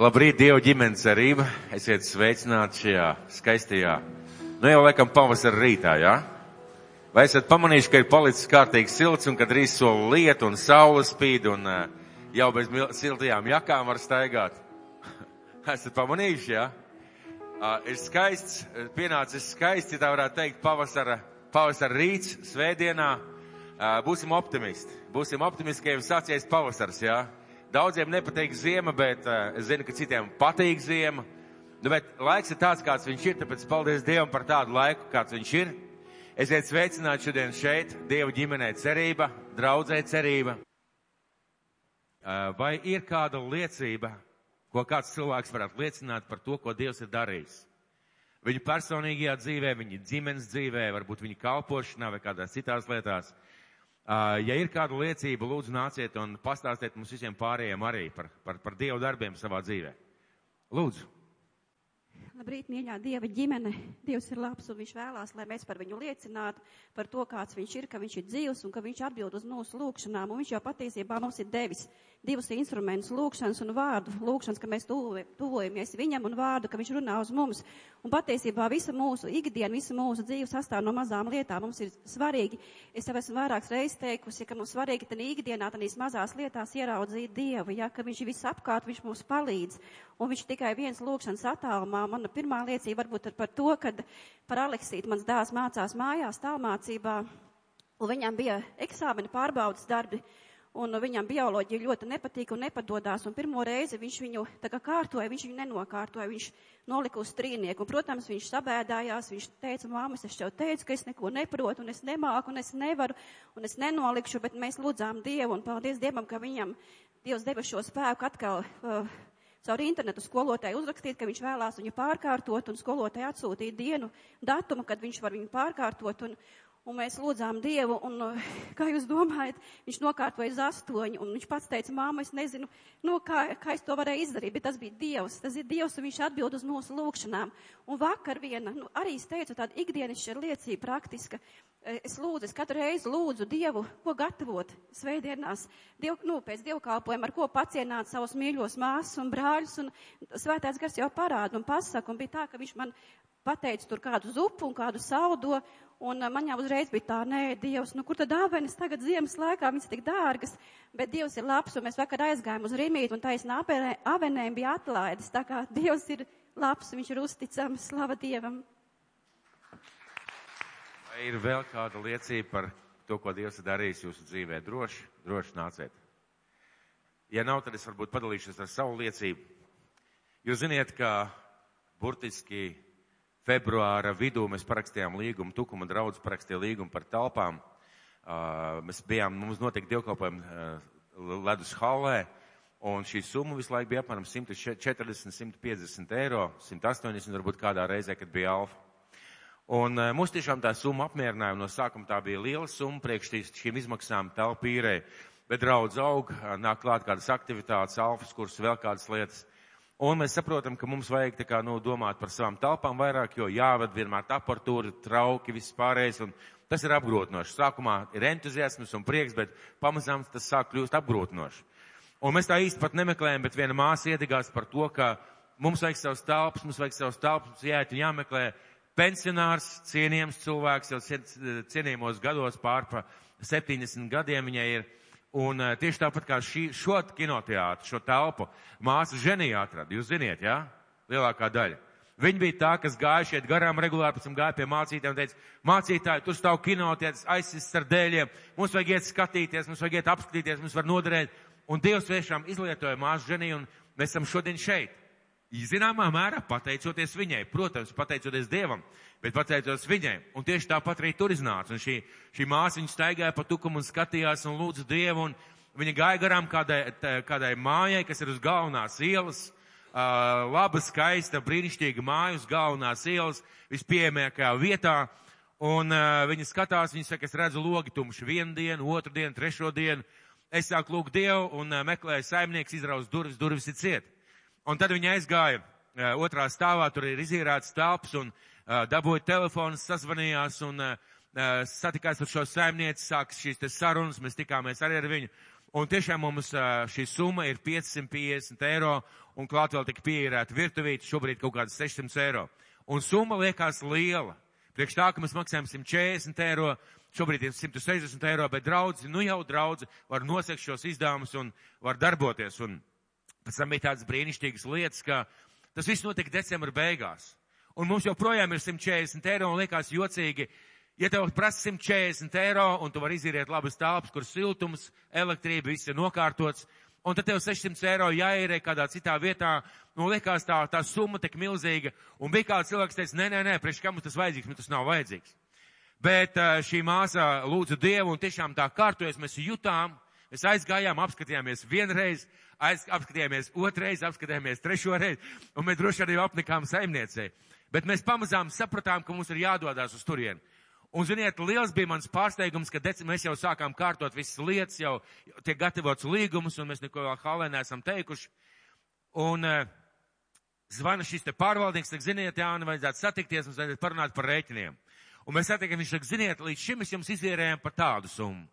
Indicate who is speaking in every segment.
Speaker 1: Labrīt, Dieva ģimenes cerība. Esiet sveicināti šajā skaistajā, nu jau laikam pavasara rītā, jā? Ja? Vai esat pamanījuši, ka ir palicis kārtīgi silts un ka drīz soli lieta un saule spīd un uh, jau bez siltajām jakām var staigāt? esat pamanījuši, jā? Ja? Ir skaists, pienācis skaists, ja tā varētu teikt, pavasara, pavasara rīts, svētdienā. Būsim optimisti. Būsim optimisti, ka jau sācies pavasars, jā? Ja? Daudziem nepatīk ziema, bet uh, es zinu, ka citiem patīk ziema. Nu, bet laiks ir tāds, kāds viņš ir, tāpēc paldies Dievam par tādu laiku, kāds viņš ir. Esiet sveicināti šodien šeit, Dieva ģimenē cerība, draudzē cerība. Uh, vai ir kāda liecība, ko kāds cilvēks varētu liecināt par to, ko Dievs ir darījis? Viņa personīgajā dzīvē, viņa ģimenes dzīvē, varbūt viņa kalpošanā vai kādās citās lietās. Uh, Ja ir kāda liecība, lūdzu nāciet un pastāstiet mums visiem pārējiem arī par, par, par Dievu darbiem savā dzīvē. Lūdzu.
Speaker 2: Labrīt, mīļā Dieva ģimene. Dievs ir labs un Viņš vēlās, lai mēs par viņu liecinātu, par to, kāds Viņš ir, ka Viņš ir dzīvs un ka Viņš atbild uz mūsu lūgšanām. Un Viņš jau patiesībā mums ir devis divus instrumentus - lūkšanas un vārdu. Lūkšanas, ka mēs tuvojamies viņam un vārdu, ka viņš runā uz mums. Un patiesībā visa mūsu ikdiena, visa mūsu dzīve sastāv no mazām lietām. Mums ir svarīgi, es jau esmu vairākas reizes teikusi, ka mums svarīgi tad ikdienā, tādīs mazās lietās ieraudzīt Dievu, ja, ka viņš ir viss apkārt, viņš mums palīdz. Un viņš tikai viens lūkšanas attālumā. Mana pirmā liecība varbūt ir par to, kad par Aleksītu mans dēls mācās mājās tālmācībā, un viņam bija eksāmena pārbaudas darbi un viņam bioloģija ļoti nepatīk un nepadodās, un pirmo reizi viņš viņu tā kā kārtoja, viņš viņu nenokārtoja, viņš nolika uz trīnieku, un, protams, viņš sabēdājās, viņš teica, māmas, es tev teicu, ka es neko neprotu, un es nemāku, un es nevaru, un es nenolikšu, bet mēs lūdzām Dievu, un paldies Dievam, ka viņam Dievs deva šo spēku atkal uh, caur internetu skolotāju uzrakstīt, ka viņš vēlās viņu pārkārtot, un skolotāji atsūtīja dienu datumu, kad viņš var viņu pārkārtot, un, Un mēs lūdzām Dievu, un, uh, kā jūs domājat, viņš nokārtoja uz astoņu, un viņš pats teica, māma, es nezinu, no kā, kā es to varēju izdarīt, bet tas bija Dievs, tas ir Dievs, un viņš atbild uz mūsu lūgšanām. Un vakar viena, nu, arī es teicu, tāda ikdienišķa liecība praktiska, e, es lūdzu, es katru reizi lūdzu Dievu, ko gatavot svētdienās, diev, nu, pēc dievkalpojumu, ar ko pacienāt savus mīļos māsas un brāļus, un svētēts gars jau parāda un pasaka, un bija tā, ka viņš man pateica tur kādu zupu un kādu saudo, un man jau uzreiz bija tā, nē, Dievs, nu kur tad dāvanas tagad ziemas laikā, viņas tik dārgas, bet Dievs ir labs, un mēs vakar aizgājām uz Rimītu, un taisnā avenēm bija atlaidis, tā kā Dievs ir labs, viņš ir uzticams, slava Dievam.
Speaker 1: Vai ir vēl kāda liecība par to, ko Dievs ir darījis jūsu dzīvē? Droši, droši nāciet. Ja nav, tad es varbūt padalīšos ar savu liecību. Jūs ziniet, ka burtiski februāra vidū mēs parakstījām līgumu, Tukuma draudz parakstīja līgumu par telpām. Mēs bijām, mums notika dievkalpojumi ledus hallē, un šī summa visu laiku bija apmēram 140, 150 eiro, 180 varbūt kādā reizē, kad bija alfa. Un mums tiešām tā summa apmierināja, no sākuma tā bija liela summa priekš šīm izmaksām telpu īrē, bet draudz aug, nāk klāt kādas aktivitātes, alfas kursus, vēl kādas lietas. Un mēs saprotam, ka mums vajag tā kā, nu, domāt par savām telpām vairāk, jo jāved vienmēr aparatūra, trauki, viss pārējais, un tas ir apgrūtinoši. Sākumā ir entuziasms un prieks, bet pamazām tas sāk kļūst apgrūtinoši. Un mēs tā īsti pat nemeklējam, bet viena māsa iedigās par to, ka mums vajag savus telpas, mums vajag savus telpas, mums jāiet un jāmeklē pensionārs, cienījams cilvēks, jau cienījamos gados pār pa 70 gadiem viņai ir Un uh, tieši tāpat kā šī, šo kinoteātru, šo telpu, māsa ženija atrada, jūs ziniet, jā? Ja? Lielākā daļa. Viņa bija tā, kas gāja šeit garām regulāri, pēc tam gāja pie mācītājiem un teica, mācītāji, tur stāv kinoteātris, aizsis ar dēļiem, mums vajag iet skatīties, mums vajag iet apskatīties, mums var noderēt. Un Dievs tiešām izlietoja māsu ženiju un mēs esam šodien šeit. Zināmā mērā pateicoties viņai, protams, pateicoties Dievam, bet pateicoties viņai. Un tieši tāpat arī tur iznāca. Un šī, šī māsiņa staigāja pa tukumu un skatījās un lūdza Dievu. Un viņa gāja garām kādai, tā, kādai mājai, kas ir uz galvenās ielas. Uh, laba, skaista, brīnišķīga māja uz galvenās ielas, vispieejamākajā vietā. Un uh, viņa skatās, viņa saka, es redzu logi tumši vienu dienu, otru dienu, trešo dienu. Es sāku lūgt Dievu un uh, meklēju saimnieks, izrauz durvis, durvis ir ciet. Un tad viņi aizgāja uh, otrā stāvā, tur ir izīrēts telps un uh, dabūja telefons, sazvanījās un uh, satikās ar šo saimnieci, sākas šīs te sarunas, mēs tikāmies arī ar viņu. Un tiešām mums šī summa ir 550 eiro, un klāt vēl tika pieīrēta virtuvīte, šobrīd kaut kāds 600 eiro. Un summa liekas liela. Priekš tā, ka mēs maksājam 140 eiro, šobrīd ir 160 eiro, bet draudzi, nu jau draudzi var nosekt šos izdevumus un var darboties. Un pēc tam bija tādas brīnišķīgas lietas, ka tas viss notika decembra beigās. Un mums joprojām ir 140 eiro un liekas jocīgi, Ja tev prasa 140 eiro un tu vari izīrēt labas telpas, kur siltums, elektrība, viss ir nokārtots, un tad tev 600 eiro jāierē kādā citā vietā, nu liekas tā, tā summa tik milzīga, un bija kāds cilvēks teica, nē, nē, nē, priekš kam mums tas vajadzīgs, mums tas nav vajadzīgs. Bet šī māsa lūdza Dievu un tiešām tā kārtojas, mēs jutām, mēs aizgājām, apskatījāmies vienreiz, aiz, apskatījāmies otrreiz, apskatījāmies trešo reizi, un mēs droši arī apnikām saimniecei. Bet mēs pamazām sapratām, ka mums ir jādodās uz turieni. Un, ziniet, liels bija mans pārsteigums, ka dec, mēs jau sākām kārtot visas lietas, jau tiek gatavots līgumus, un mēs neko vēl halē neesam teikuši. Un uh, zvana šis te pārvaldnieks, saka, ziniet, Jāni, vajadzētu satikties, mums vajadzētu parunāt par rēķiniem. Un mēs satiekam, viņš saka, ziniet, līdz šim mēs jums izvērējam par tādu summu.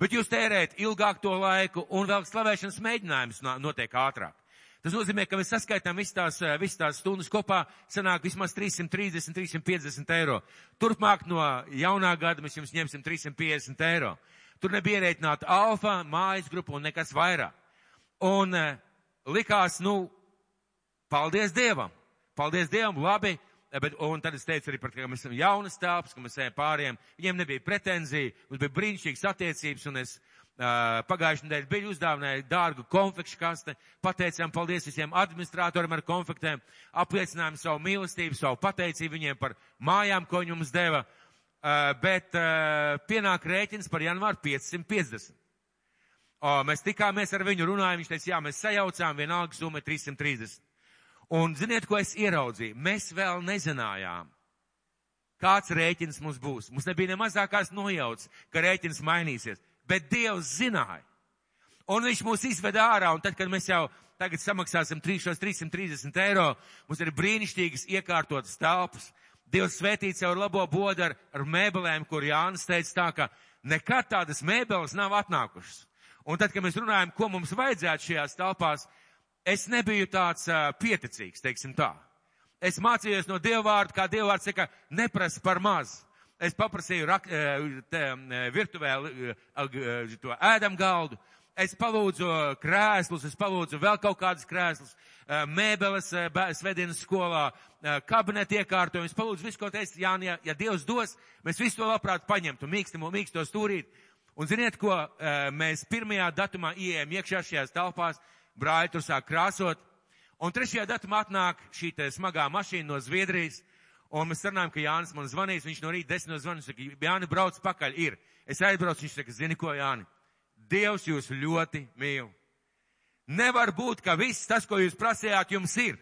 Speaker 1: Bet jūs tērējat ilgāk to laiku, un vēl slavēšanas mēģinājums notiek ātrāk. Tas nozīmē, ka mēs saskaitām visas tās, eh, visas tās stundas kopā, sanāk vismaz 330, 350 eiro. Turpmāk no jaunā gada mēs jums ņemsim 350 eiro. Tur nebija ierēķināta alfa, mājas grupa un nekas vairāk. Un uh, likās, nu, paldies Dievam, paldies Dievam, labi, eh, bet, un tad es teicu arī par to, ka mēs esam jaunas telpas, ka mēs ejam pāriem, viņiem nebija pretenzija, mums bija brīnišķīgas attiecības, un es Pagājušajā nedēļā bija uzdāvināja dārgu konfekšu kaste, pateicām paldies visiem administratoriem ar konfektēm, apliecinājām savu mīlestību, savu pateicību viņiem par mājām, ko viņi mums deva, bet pienāk rēķins par janvāru 550. O, mēs tikāmies ar viņu, runājām, viņš teica, jā, mēs sajaucām, vienalga summa 330. Un ziniet, ko es ieraudzīju? Mēs vēl nezinājām, kāds rēķins mums būs. Mums nebija ne mazākās nojauts, ka rēķins mainīsies bet Dievs zināja. Un viņš mūs izveda ārā, un tad, kad mēs jau tagad samaksāsim 330 eiro, mums ir brīnišķīgas iekārtotas telpas. Dievs svētīts jau ar labo bodu ar, ar mēbelēm, kur Jānis teica tā, ka nekad tādas mēbeles nav atnākušas. Un tad, kad mēs runājam, ko mums vajadzētu šajās telpās, es nebiju tāds uh, pieticīgs, teiksim tā. Es mācījos no Dievvvārda, kā Dievvvārds saka, neprasa par maz. Es paprasīju rak, te, virtuvē to ēdam galdu. Es palūdzu krēslus, es palūdzu vēl kaut kādas krēslus, mēbeles svedienas skolā, kabinetu iekārtojumu. Es palūdzu visu, ko teicu, Jāni, ja, ja Dievs dos, mēs visu to labprāt paņemtu, mīkstamo, mīksto stūrīt. Un ziniet, ko mēs pirmajā datumā ieejam iekšā šajās telpās, brāļi tur sāk krāsot. Un trešajā datumā atnāk šī smagā mašīna no Zviedrijas Un mēs runājam, ka Jānis man zvanīs, viņš no rīta desmit zvanīs, saka, Jāni, brauc pakaļ, ir. Es aizbraucu, viņš saka, zini ko, Jāni, Dievs jūs ļoti mīl. Nevar būt, ka viss tas, ko jūs prasījāt, jums ir.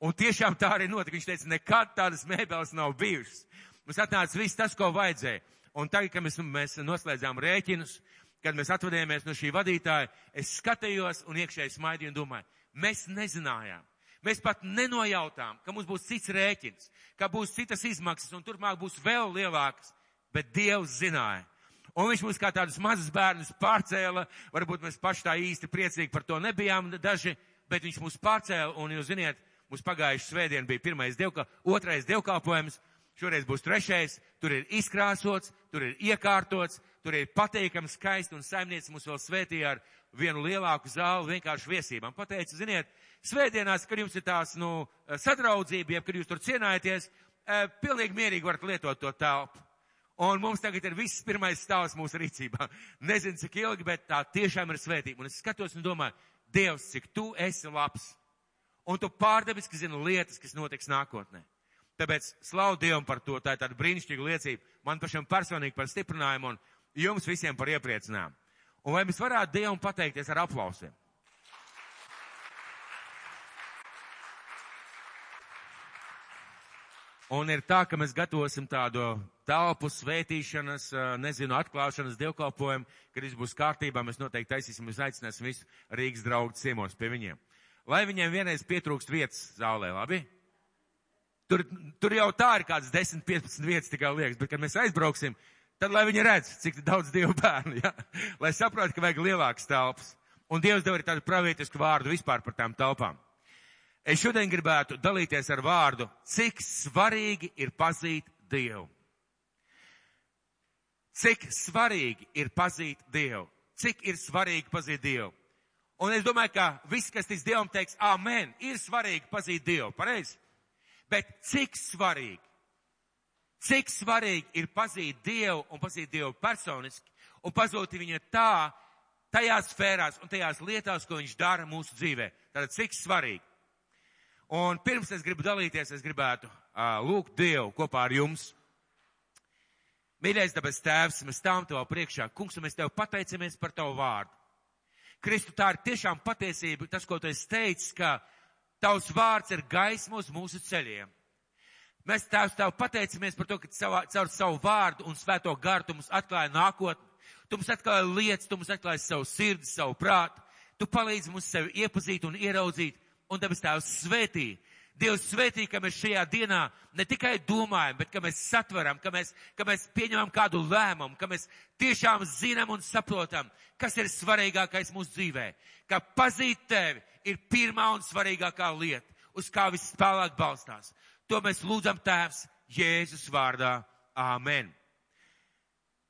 Speaker 1: Un tiešām tā arī notika. Viņš teica, nekad tādas mēbeles nav bijušas. Mums atnāca viss tas, ko vajadzēja. Un tagad, kad mēs, mēs noslēdzām rēķinus, kad mēs atvadījāmies no šī vadītāja, es skatījos un iekšēji smaidīju un domāju, mēs nezinājām, Mēs pat nenojautām, ka mums būs cits rēķins, ka būs citas izmaksas un turpmāk būs vēl lielākas, bet Dievs zināja. Un viņš mūs kā tādus mazus bērnus pārcēla, varbūt mēs paši tā īsti priecīgi par to nebijām daži, bet viņš mūs pārcēla un jūs ziniet, mums pagājuši svētdien bija pirmais dievka, otrais dievkalpojums, šoreiz būs trešais, tur ir izkrāsots, tur ir iekārtots, tur ir pateikams skaisti un saimnieks mūs vēl svētīja ar vienu lielāku zāli vienkārši viesībām. Pateicu, ziniet, svētdienās, kad jums ir tās, nu, sadraudzība, jeb, kad jūs tur cienājaties, eh, pilnīgi mierīgi varat lietot to telpu. Un mums tagad ir viss pirmais stāvs mūsu rīcībā. Nezinu, cik ilgi, bet tā tiešām ir svētība. Un es skatos un domāju, Dievs, cik tu esi labs. Un tu pārdebiski zini lietas, kas notiks nākotnē. Tāpēc slavu Dievam par to. Tā ir tāda brīnišķīga liecība. Man pašam personīgi par stiprinājumu un jums visiem par iepriecinājumu. Un vai mēs varētu Dievam pateikties ar aplausiem? Un ir tā, ka mēs gatavosim tādu telpu svētīšanas, nezinu, atklāšanas dievkalpojumu, kad viss būs kārtībā, mēs noteikti taisīsim, mēs aicināsim visu Rīgas draugu ciemos pie viņiem. Lai viņiem vienreiz pietrūkst vietas zālē, labi? Tur, tur jau tā ir kāds 10-15 vietas tikai liekas, bet kad mēs aizbrauksim, Tad, lai viņi redz, cik daudz Dievu bērnu, ja? lai saprot, ka vajag lielākas telpas. Un Dievs deva arī tādu pravietisku vārdu vispār par tām telpām. Es šodien gribētu dalīties ar vārdu, cik svarīgi ir pazīt Dievu. Cik svarīgi ir pazīt Dievu. Cik ir svarīgi pazīt Dievu. Un es domāju, ka viss, kas tic Dievam, teiks, amen, ir svarīgi pazīt Dievu, pareizi? Bet cik svarīgi, cik svarīgi ir pazīt Dievu un pazīt Dievu personiski un pazūt viņu tā, tajās sfērās un tajās lietās, ko viņš dara mūsu dzīvē. Tātad cik svarīgi. Un pirms es gribu dalīties, es gribētu uh, lūgt Dievu kopā ar jums. Mīļais dabas tēvs, mēs stāvam tev priekšā. Kungs, un mēs tev pateicamies par tavu vārdu. Kristu, tā ir tiešām patiesība, tas, ko tu esi teicis, ka tavs vārds ir gaisma uz mūsu ceļiem. Mēs tēvs tev pateicamies par to, ka savā, caur savu vārdu un svēto garu tu mums atklāja nākotni. Tu mums atklāja lietas, tu mums atklāja savu sirdi, savu prātu. Tu palīdzi mums sevi iepazīt un ieraudzīt, un tāpēc tēvs svētī Dievs svētī, ka mēs šajā dienā ne tikai domājam, bet ka mēs satveram, ka mēs, ka mēs pieņemam kādu lēmumu, ka mēs tiešām zinām un saprotam, kas ir svarīgākais mūsu dzīvē. Ka pazīt tevi ir pirmā un svarīgākā lieta, uz kā viss spēlāk balstās. To mēs lūdzam tēvs Jēzus vārdā. Āmen.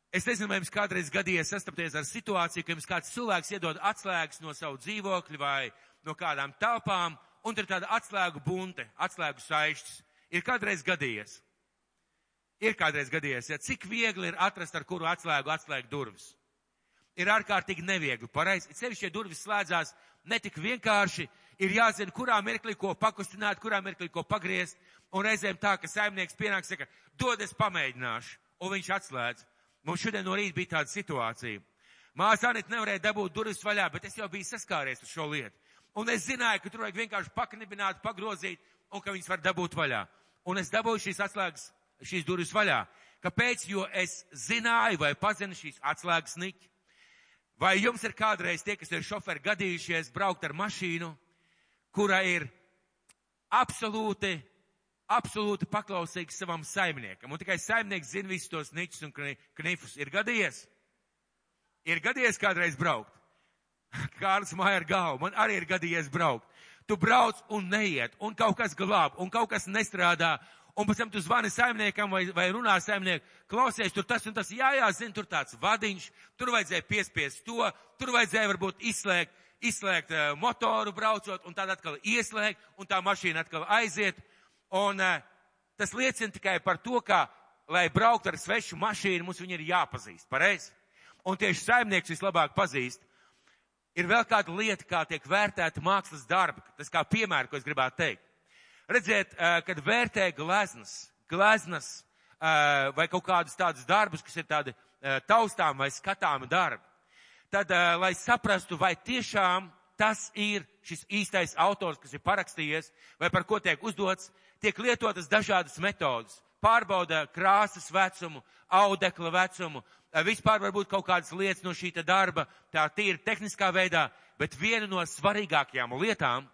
Speaker 1: Es nezinu, vai jums kādreiz gadījies sastapties ar situāciju, ka jums kāds cilvēks iedod atslēgas no savu dzīvokļu vai no kādām telpām, un ir tāda atslēgu bunte, atslēgu saišķis. Ir kādreiz gadījies. Ir kādreiz gadījies, ja cik viegli ir atrast, ar kuru atslēgu atslēgt durvis. Ir ārkārtīgi neviegli. Pareizi, sevišķi, ja durvis slēdzās netik vienkārši, ir jāzina, kurā mirklī ko pakustināt, kurā mirklī ko pagriezt. Un reizēm tā, ka saimnieks pienāk, saka, dod es pamēģināšu, un viņš atslēdz. Mums šodien no rīta bija tāda situācija. Māsa Anita nevarēja dabūt durvis vaļā, bet es jau biju saskāries ar šo lietu. Un es zināju, ka tur vajag vienkārši paknibināt, pagrozīt, un ka viņas var dabūt vaļā. Un es dabūju šīs atslēgas, šīs durvis vaļā. Kāpēc? Jo es zināju vai pazinu šīs atslēgas niķi. Vai jums ir kādreiz tie, kas ir šoferi gadījušies braukt ar mašīnu, kura ir absolūti, absolūti paklausīga savam saimniekam, un tikai saimnieks zina visus tos niķus un knifus. Ir gadījies? Ir gadījies kādreiz braukt? Kārlis māja ar galvu, man arī ir gadījies braukt. Tu brauc un neiet, un kaut kas glāb, un kaut kas nestrādā, un pēc tam tu zvani saimniekam vai, vai runā saimnieku, klausies, tur tas un tas, jā, jā, zini, tur tāds vadiņš, tur vajadzēja piespiest to, tur vajadzēja varbūt izslēgt, izslēgt uh, motoru braucot, un tad atkal ieslēgt, un tā mašīna atkal aiziet. Un uh, tas liecina tikai par to, ka, lai braukt ar svešu mašīnu, mums viņi ir jāpazīst, pareizi? Un tieši saimnieks vislabāk pazīst ir vēl kāda lieta, kā tiek vērtēta mākslas darba. Tas kā piemēra, ko es gribētu teikt. Redziet, kad vērtē gleznas, gleznas vai kaut kādus tādus darbus, kas ir tādi taustām vai skatāmi darbi, tad, lai saprastu, vai tiešām tas ir šis īstais autors, kas ir parakstījies, vai par ko tiek uzdots, tiek lietotas dažādas metodas. Pārbauda krāsas vecumu, audekla vecumu, vispār varbūt kaut kādas lietas no šīta darba, tā tīri tehniskā veidā, bet viena no svarīgākajām lietām,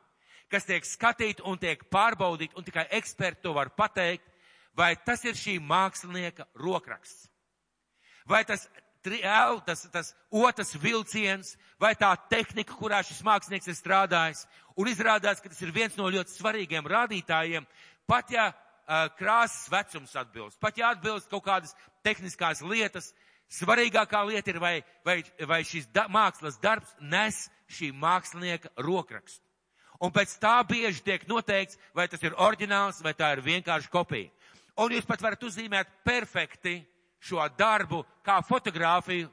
Speaker 1: kas tiek skatīt un tiek pārbaudīt, un tikai eksperti to var pateikt, vai tas ir šī mākslinieka rokraksts. Vai tas, tas, tas otrs vilciens, vai tā tehnika, kurā šis mākslinieks ir strādājis, un izrādās, ka tas ir viens no ļoti svarīgiem rādītājiem, pat ja uh, krāsas vecums atbilst, pat ja atbilst kaut kādas tehniskās lietas, Svarīgākā lieta ir, vai, vai, vai šis da, mākslas darbs nes šī mākslinieka rokrakstu. Un pēc tā bieži tiek noteikts, vai tas ir oriģināls, vai tā ir vienkārši kopija. Un jūs pat varat uzzīmēt perfekti šo darbu kā fotografiju,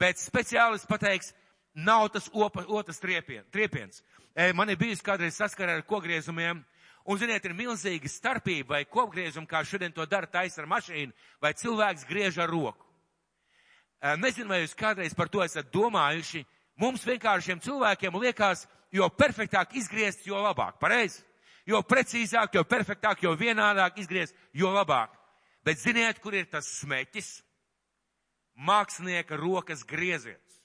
Speaker 1: bet speciālists pateiks, nav tas opa, otrs triepien, triepiens. Man ir bijusi kādreiz saskarē ar kogriezumiem, un, ziniet, ir milzīga starpība, vai kopgriezumu, kā šodien to dara taisa ar mašīnu, vai cilvēks griež ar roku. Nezinu, vai jūs kādreiz par to esat domājuši. Mums vienkāršiem cilvēkiem liekas, jo perfektāk izgriezt, jo labāk. Pareizi? Jo precīzāk, jo perfektāk, jo vienādāk izgriezt, jo labāk. Bet ziniet, kur ir tas smeķis? Mākslinieka rokas grieziens.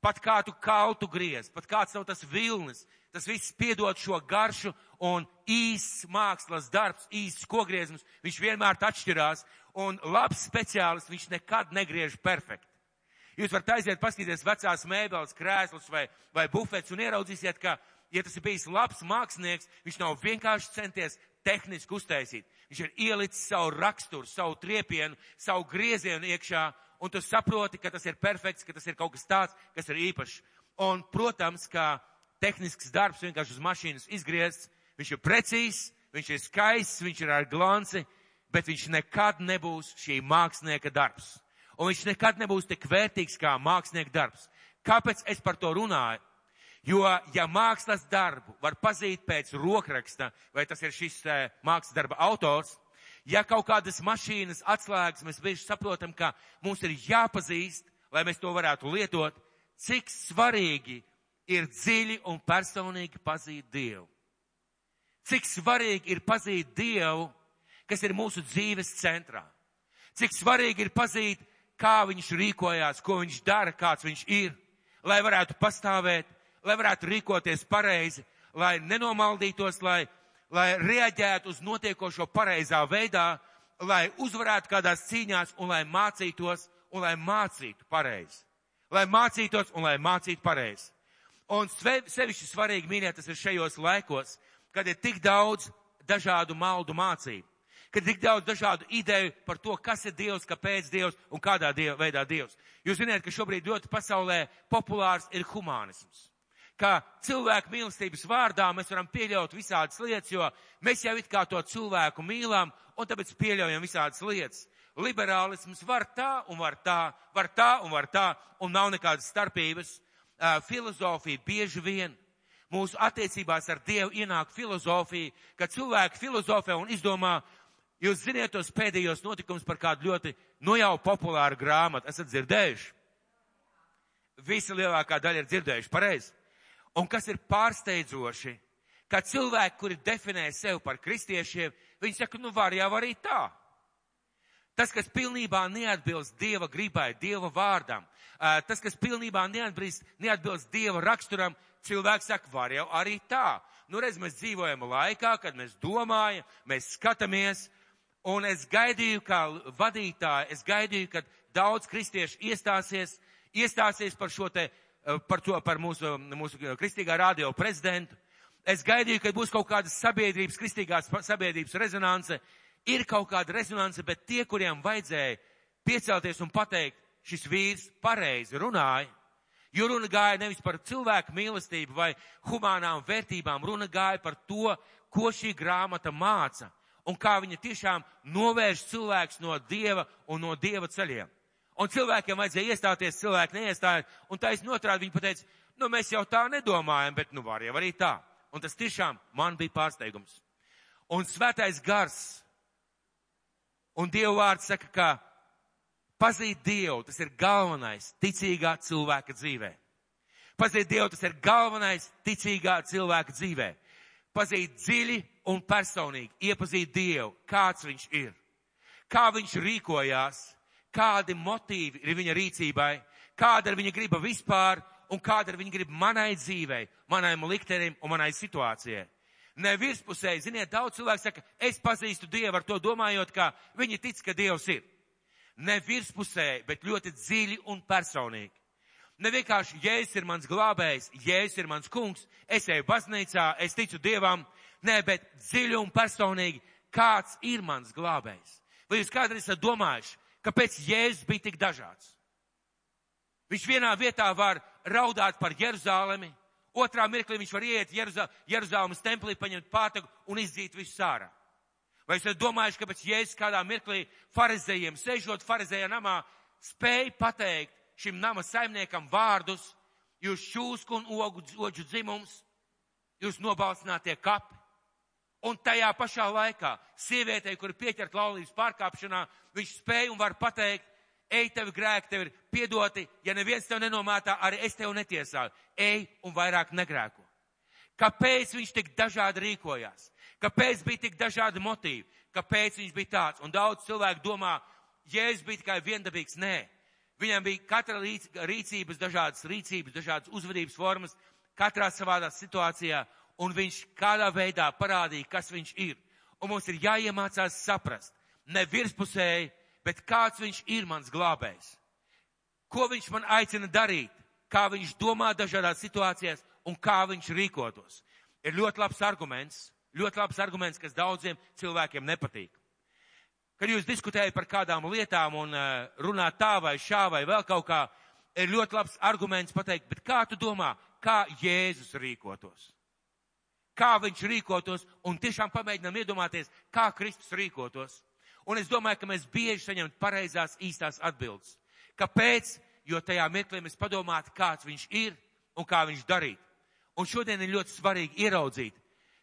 Speaker 1: pat kā tu kaltu griez, pat kāds nav tas vilnis, tas viss piedod šo garšu un īsts mākslas darbs, īsts kogriezums, viņš vienmēr atšķirās un labs speciālists, viņš nekad negriež perfekti. Jūs varat aiziet, paskatīties vecās mēbeles, krēslus vai, vai bufets un ieraudzīsiet, ka, ja tas ir bijis labs mākslinieks, viņš nav vienkārši centies tehniski uztaisīt. Viņš ir ielicis savu raksturu, savu triepienu, savu griezienu iekšā, un tu saproti, ka tas ir perfekts, ka tas ir kaut kas tāds, kas ir īpašs. Un, protams, ka tehnisks darbs vienkārši uz mašīnas izgriezts, viņš ir precīzs, viņš ir skaists, viņš ir ar glanci, bet viņš nekad nebūs šī mākslinieka darbs. Un viņš nekad nebūs tik vērtīgs kā mākslinieka darbs. Kāpēc es par to runāju? Jo, ja mākslas darbu var pazīt pēc rokraksta, vai tas ir šis e, mākslas darba autors, ja kaut kādas mašīnas atslēgas mēs bieži saprotam, ka mums ir jāpazīst, lai mēs to varētu lietot, cik svarīgi ir dziļi un personīgi pazīt Dievu. Cik svarīgi ir pazīt Dievu, kas ir mūsu dzīves centrā. Cik svarīgi ir pazīt, kā viņš rīkojās, ko viņš dara, kāds viņš ir, lai varētu pastāvēt, lai varētu rīkoties pareizi, lai nenomaldītos, lai, lai reaģētu uz notiekošo pareizā veidā, lai uzvarētu kādās cīņās un lai mācītos un lai mācītu pareizi. Lai mācītos un lai mācītu pareizi. Un sevišķi svarīgi, mīļie, tas ir šajos laikos, kad ir tik daudz dažādu maldu mācību, kad ir tik daudz dažādu ideju par to, kas ir Dievs, kāpēc Dievs un kādā dieva, veidā Dievs. Jūs zināt, ka šobrīd ļoti pasaulē populārs ir humānisms. Kā cilvēku mīlestības vārdā mēs varam pieļaut visādas lietas, jo mēs jau it kā to cilvēku mīlam un tāpēc pieļaujam visādas lietas. Liberālisms var tā un var tā, var tā un var tā, un nav nekādas starpības filozofija bieži vien mūsu attiecībās ar Dievu ienāk filozofija, ka cilvēki filozofē un izdomā, jūs ziniet tos pēdējos notikumus par kādu ļoti, nu jau populāru grāmatu, esat dzirdējuši? Visa lielākā daļa ir dzirdējuši, pareizi. Un kas ir pārsteidzoši, ka cilvēki, kuri definē sevi par kristiešiem, viņi saka, nu var jau arī tā. Tas, kas pilnībā neatbilst Dieva gribai, Dieva vārdam, tas, kas pilnībā neatbilst, neatbilst Dieva raksturam, cilvēks saka, var jau arī tā. Nu, redz, mēs dzīvojam laikā, kad mēs domājam, mēs skatāmies, un es gaidīju, kā vadītāji, es gaidīju, ka daudz kristiešu iestāsies, iestāsies par šo te, par to, par mūsu, mūsu kristīgā radio prezidentu. Es gaidīju, ka būs kaut kādas sabiedrības, kristīgās sabiedrības rezonance, ir kaut kāda rezonance, bet tie, kuriem vajadzēja piecelties un pateikt, šis vīrs pareizi runāja, jo runa gāja nevis par cilvēku mīlestību vai humānām vērtībām, runa gāja par to, ko šī grāmata māca un kā viņa tiešām novērš cilvēks no dieva un no dieva ceļiem. Un cilvēkiem vajadzēja iestāties, cilvēki neiestāja, un taisn otrādi viņi pateica, nu mēs jau tā nedomājam, bet nu var jau arī tā. Un tas tiešām man bija pārsteigums. Un svētais gars Un Dieva vārds saka, ka pazīt Dievu, tas ir galvenais ticīgā cilvēka dzīvē. Pazīt Dievu, tas ir galvenais ticīgā cilvēka dzīvē. Pazīt dziļi un personīgi, iepazīt Dievu, kāds viņš ir, kā viņš rīkojās, kādi motīvi ir viņa rīcībai, kāda ir viņa griba vispār un kāda ir viņa griba manai dzīvei, manai liktenim un manai situācijai ne virspusēji. Ziniet, daudz cilvēku saka, es pazīstu Dievu ar to domājot, ka viņi tic, ka Dievs ir. Ne virspusēji, bet ļoti dziļi un personīgi. Ne vienkārši, Jēzus ir mans glābējs, Jēzus ir mans kungs, es eju baznīcā, es ticu Dievam, nē, bet dziļi un personīgi, kāds ir mans glābējs. Vai jūs kādreiz esat domājuši, kāpēc Jēzus bija tik dažāds? Viņš vienā vietā var raudāt par Jeruzālemi, Otrā mirklī viņš var iet Jeruzā, Jeruzāmas templī, paņemt pātagu un izdzīt visu sārā. Vai esat domājuši, ka pēc Jēzus kādā mirklī farizējiem, sežot farizējā namā, spēja pateikt šim nama saimniekam vārdus, jūs šūsku un ogu, oģu dzimums, jūs nobalsinātie kapi. Un tajā pašā laikā sievietei, kur pieķert laulības pārkāpšanā, viņš spēja un var pateikt, ej, tevi grēki, tev ir piedoti, ja neviens tev nenomētā, arī es tev netiesāju. Ej un vairāk negrēko. Kāpēc viņš tik dažādi rīkojās? Kāpēc bija tik dažādi motīvi? Kāpēc viņš bija tāds? Un daudz cilvēku domā, Jēzus bija tikai viendabīgs. Nē, Viņam bija katra rīc, rīcības, dažādas rīcības, dažādas uzvedības formas, katrā savādā situācijā, un viņš kādā veidā parādīja, kas viņš ir. Un mums ir jāiemācās saprast, ne virspusēji, bet kāds viņš ir mans glābējs. Ko viņš man aicina darīt, kā viņš domā dažādās situācijās un kā viņš rīkotos. Ir ļoti labs arguments, ļoti labs arguments, kas daudziem cilvēkiem nepatīk. Kad jūs diskutējat par kādām lietām un uh, runāt tā vai šā vai vēl kaut kā, ir ļoti labs arguments pateikt, bet kā tu domā, kā Jēzus rīkotos? Kā viņš rīkotos un tiešām pamēģinām iedomāties, kā Kristus rīkotos. Un es domāju, ka mēs bieži saņemam pareizās īstās atbildes. Kāpēc? Jo tajā mirklī mēs padomātu, kāds viņš ir un kā viņš darīt. Un šodien ir ļoti svarīgi ieraudzīt,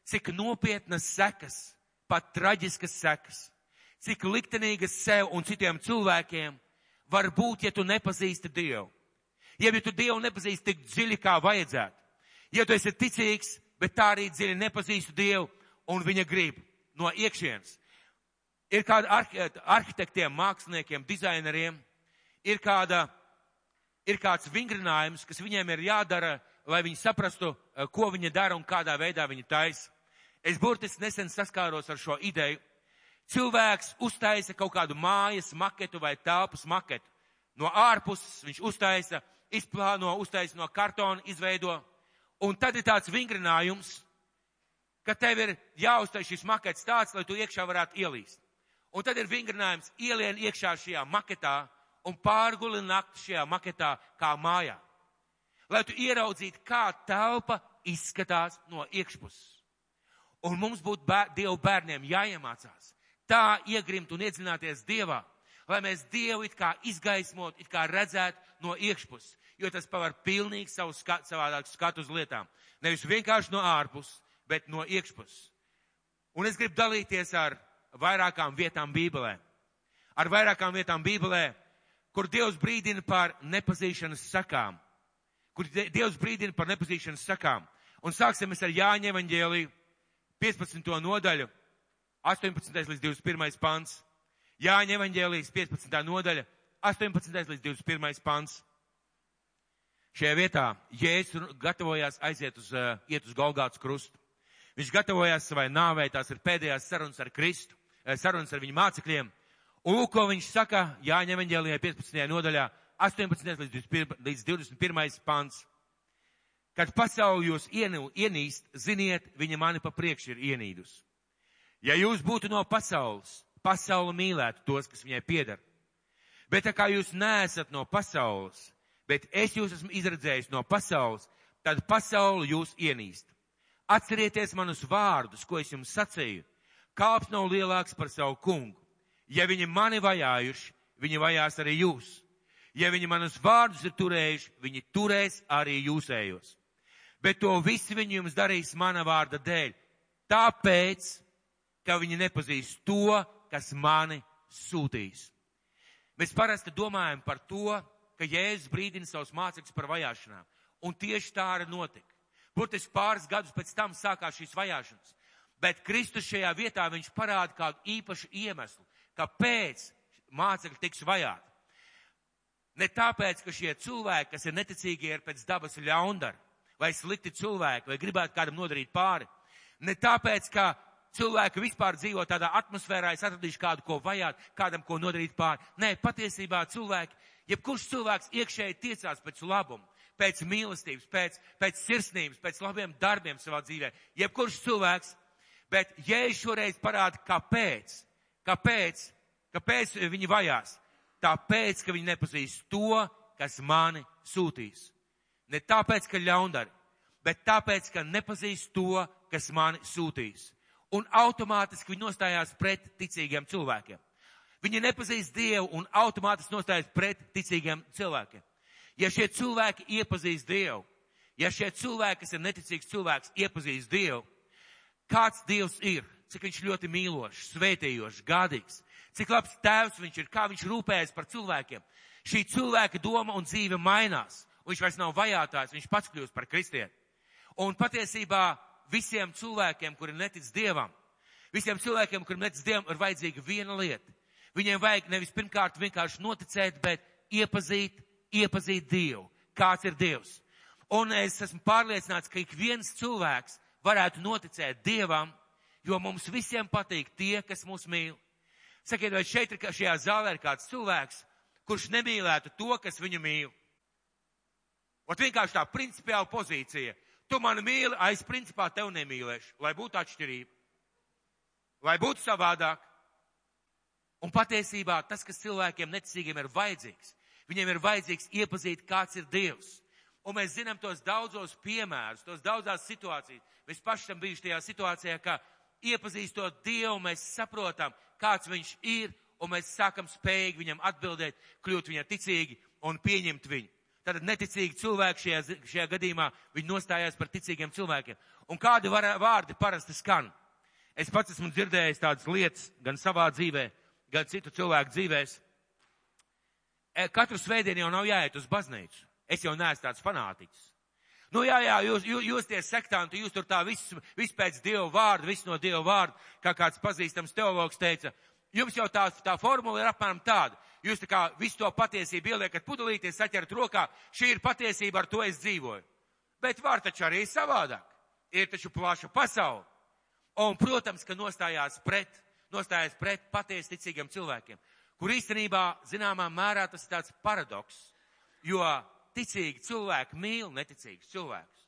Speaker 1: cik nopietnas sekas, pat traģiskas sekas cik liktenīgas sev un citiem cilvēkiem var būt, ja tu nepazīsti Dievu. Ja, ja tu Dievu nepazīsti tik dziļi, kā vajadzētu. Ja tu esi ticīgs, bet tā arī dziļi nepazīsti Dievu un viņa grib no iekšienes. Ir kāda arhitektiem, māksliniekiem, dizaineriem, ir, kāda, ir kāds vingrinājums, kas viņiem ir jādara, lai viņi saprastu, eh, ko viņi dara un kādā veidā viņi taisa. Es burtiski nesen saskāros ar šo ideju cilvēks uztaisa kaut kādu mājas maketu vai telpas maketu. No ārpuses viņš uztaisa, izplāno, uztaisa no kartona, izveido. Un tad ir tāds vingrinājums, ka tev ir jāuztais šis makets tāds, lai tu iekšā varētu ielīst. Un tad ir vingrinājums ielien iekšā šajā maketā un pārguli nakti šajā maketā kā mājā. Lai tu ieraudzītu, kā telpa izskatās no iekšpuses. Un mums būtu bēr, Dievu bērniem jāiemācās, tā iegrimt un iedzināties Dievā, lai mēs Dievu it kā izgaismot, it kā redzētu no iekšpuses, jo tas pavar pilnīgi savu skat, savādāku skatu uz lietām. Nevis vienkārši no ārpuses, bet no iekšpuses. Un es gribu dalīties ar vairākām vietām Bībelē. Ar vairākām vietām Bībelē, kur Dievs brīdina par nepazīšanas sakām. Kur Dievs brīdina par nepazīšanas sakām. Un sāksim ar Jāņa evaņģēliju 15. nodaļu 18. līdz 21. pants. Jāņa evaņģēlijas 15. nodaļa, 18. līdz 21. pants. Šajā vietā Jēzus gatavojās aiziet uz, uh, iet uz Golgāts krustu. Viņš gatavojās savai nāvei, tās ir pēdējās sarunas ar Kristu, uh, sarunas ar viņu mācekļiem. Un ko viņš saka Jāņa evaņģēlijā 15. nodaļā, 18. līdz 21. pants. Kad pasauli jūs ienīst, ziniet, viņa mani pa priekšu ir ienīdus. Ja jūs būtu no pasaules, pasauli mīlētu tos, kas viņai piedara. Bet tā kā jūs neesat no pasaules, bet es jūs esmu izredzējis no pasaules, tad pasauli jūs ienīst. Atcerieties manus vārdus, ko es jums sacīju. Kāps nav lielāks par savu kungu. Ja viņi mani vajājuši, viņi vajās arī jūs. Ja viņi manus vārdus ir turējuši, viņi turēs arī jūsējos. Bet to visi viņi jums darīs mana vārda dēļ. Tāpēc, ka viņi nepazīst to, kas mani sūtīs. Mēs parasti domājam par to, ka Jēzus brīdina savus mācekļus par vajāšanām. Un tieši tā arī notika. Burtiski pāris gadus pēc tam sākās šīs vajāšanas. Bet Kristus šajā vietā viņš parāda kādu īpašu iemeslu, kāpēc mācekļi tiks vajāti. Ne tāpēc, ka šie cilvēki, kas ir neticīgie, ir pēc dabas ļaundari, vai slikti cilvēki, vai gribētu kādam nodarīt pāri. Ne tāpēc, ka cilvēki vispār dzīvo tādā atmosfērā, es atradīšu kādu, ko vajāt, kādam, ko nodarīt pāri. Nē, patiesībā cilvēki, jebkurš cilvēks iekšēji tiecās pēc labumu, pēc mīlestības, pēc, pēc sirsnības, pēc labiem darbiem savā dzīvē. Jebkurš cilvēks, bet jēzus šoreiz parāda, kāpēc, kāpēc, kāpēc viņi vajās. Tāpēc, ka viņi nepazīst to, kas mani sūtīs. Ne tāpēc, ka ļaundari, bet tāpēc, ka nepazīst to, kas mani sūtīs un automātiski viņi nostājās pret ticīgiem cilvēkiem. Viņi nepazīst Dievu un automātiski nostājas pret ticīgiem cilvēkiem. Ja šie cilvēki iepazīst Dievu, ja šie cilvēki, kas ir neticīgs cilvēks, iepazīst Dievu, kāds Dievs ir, cik viņš ļoti mīlošs, svētījošs, gādīgs, cik labs tēvs viņš ir, kā viņš rūpējas par cilvēkiem. Šī cilvēka doma un dzīve mainās, un viņš vairs nav vajātājs, viņš pats kļūst par kristieti. Un patiesībā visiem cilvēkiem, kuri netic Dievam, visiem cilvēkiem, kuriem netic Dievam, ir vajadzīga viena lieta. Viņiem vajag nevis pirmkārt vienkārši noticēt, bet iepazīt, iepazīt Dievu. Kāds ir Dievs? Un es esmu pārliecināts, ka ik viens cilvēks varētu noticēt Dievam, jo mums visiem patīk tie, kas mūs mīl. Sakiet, vai šeit ir, šajā zālē ir kāds cilvēks, kurš nemīlētu to, kas viņu mīl? Ot vienkārši tā principiāla pozīcija. Tu mani mīli, a es principā tev nemīlēšu, lai būtu atšķirība. Lai būtu savādāk. Un patiesībā tas, kas cilvēkiem neticīgiem ir vajadzīgs, viņiem ir vajadzīgs iepazīt, kāds ir Dievs. Un mēs zinām tos daudzos piemērus, tos daudzās situācijas. Mēs paši tam bijuši tajā situācijā, ka iepazīstot Dievu, mēs saprotam, kāds viņš ir, un mēs sākam spējīgi viņam atbildēt, kļūt viņam ticīgi un pieņemt viņu. Tātad neticīgi cilvēki šajā, šajā gadījumā, viņi nostājās par ticīgiem cilvēkiem. Un kādi var, vārdi parasti skan? Es pats esmu dzirdējis tādas lietas gan savā dzīvē, gan citu cilvēku dzīvēs. E, katru svētdienu jau nav jāiet uz baznīcu. Es jau neesmu tāds fanātiķis. Nu jā, jā, jūs, jūs, jūs tie sektanti, jūs tur tā viss, viss pēc Dieva vārda, viss no Dieva vārda, kā kāds pazīstams teologs teica. Jums jau tā, tā formula ir apmēram tāda. Jūs tā kā visu to patiesību ieliekat pudelītē, saķerat rokā, šī ir patiesība, ar to es dzīvoju. Bet var taču arī savādāk. Ir taču plaša pasaule. Un, protams, ka nostājās pret, nostājās pret patiesi ticīgiem cilvēkiem, kur īstenībā, zināmā mērā, tas ir tāds paradoks, jo ticīgi cilvēki mīl neticīgus cilvēkus.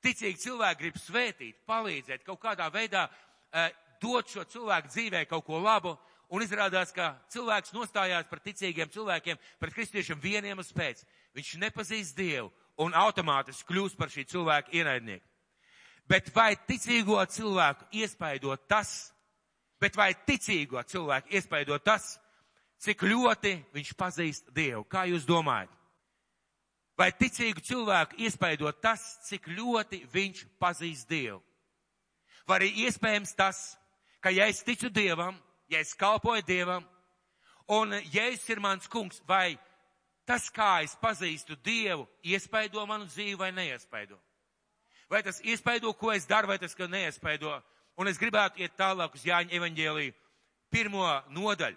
Speaker 1: Ticīgi cilvēki grib svētīt, palīdzēt, kaut kādā veidā eh, dot šo cilvēku dzīvē kaut ko labu, un izrādās, ka cilvēks nostājās par ticīgiem cilvēkiem, pret kristiešiem vieniem uz pēc. Viņš nepazīst Dievu un automātiski kļūst par šī cilvēka ienaidnieku. Bet vai ticīgo cilvēku iespaido tas, bet vai ticīgo cilvēku iespaido tas, cik ļoti viņš pazīst Dievu? Kā jūs domājat? Vai ticīgu cilvēku iespaido tas, cik ļoti viņš pazīst Dievu? Vai arī iespējams tas, ka ja es ticu Dievam, ja es kalpoju Dievam, un Jēzus ir mans kungs, vai tas, kā es pazīstu Dievu, iespaido manu dzīvi vai neiespaido? Vai tas iespaido, ko es daru, vai tas, ka neiespaido? Un es gribētu iet tālāk uz Jāņa evaņģēliju pirmo nodaļu.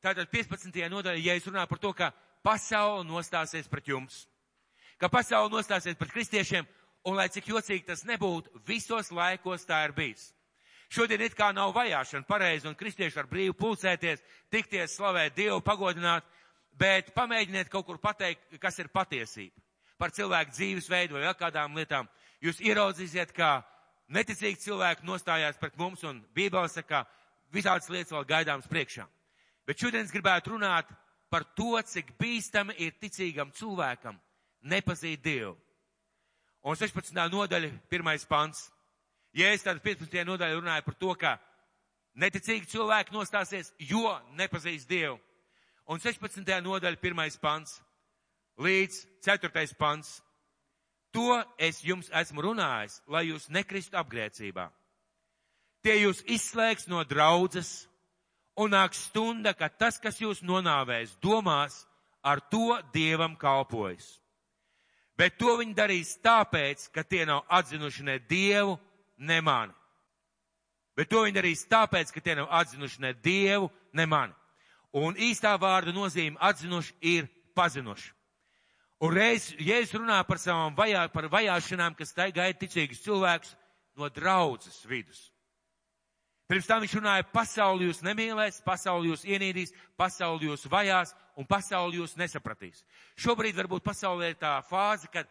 Speaker 1: Tātad 15. nodaļa, ja es runāju par to, ka pasaule nostāsies pret jums, ka pasaule nostāsies pret kristiešiem, un lai cik jocīgi tas nebūtu, visos laikos tā ir bijis. Šodien it kā nav vajāšana pareizi un kristieši var brīvi pulcēties, tikties, slavēt Dievu, pagodināt, bet pamēģiniet kaut kur pateikt, kas ir patiesība par cilvēku dzīvesveidu vai vēl kādām lietām. Jūs ieraudzīsiet, ka neticīgi cilvēki nostājās pret mums un Bībele saka, visādas lietas vēl gaidāms priekšā. Bet šodien es gribētu runāt par to, cik bīstami ir ticīgam cilvēkam nepazīt Dievu. Un 16. nodaļa, pirmais pants. Ja es tad 15. nodaļā runāju par to, ka neticīgi cilvēki nostāsies, jo nepazīst Dievu. Un 16. nodaļa, pirmais pants līdz 4. pants. To es jums esmu runājis, lai jūs nekristu apgrēcībā. Tie jūs izslēgs no draudzes, un nāks stunda, kad tas, kas jūs nonāvēs, domās, ar to Dievam kalpojas. Bet to viņi darīs tāpēc, ka tie nav atzinuši ne Dievu, ne mani. Bet to viņi darīs tāpēc, ka tie nav atzinuši ne Dievu, ne mani. Un īstā vārda nozīme atzinuši ir pazinuši. Un reiz, ja es runāju par savām vajā, par vajāšanām, kas tai gaida ticīgus cilvēkus no draudzes vidus. Pirms tam viņš runāja, pasauli jūs nemīlēs, pasauli jūs ienīdīs, pasauli jūs vajās un pasauli jūs nesapratīs. Šobrīd varbūt pasaulē ir tā fāze, kad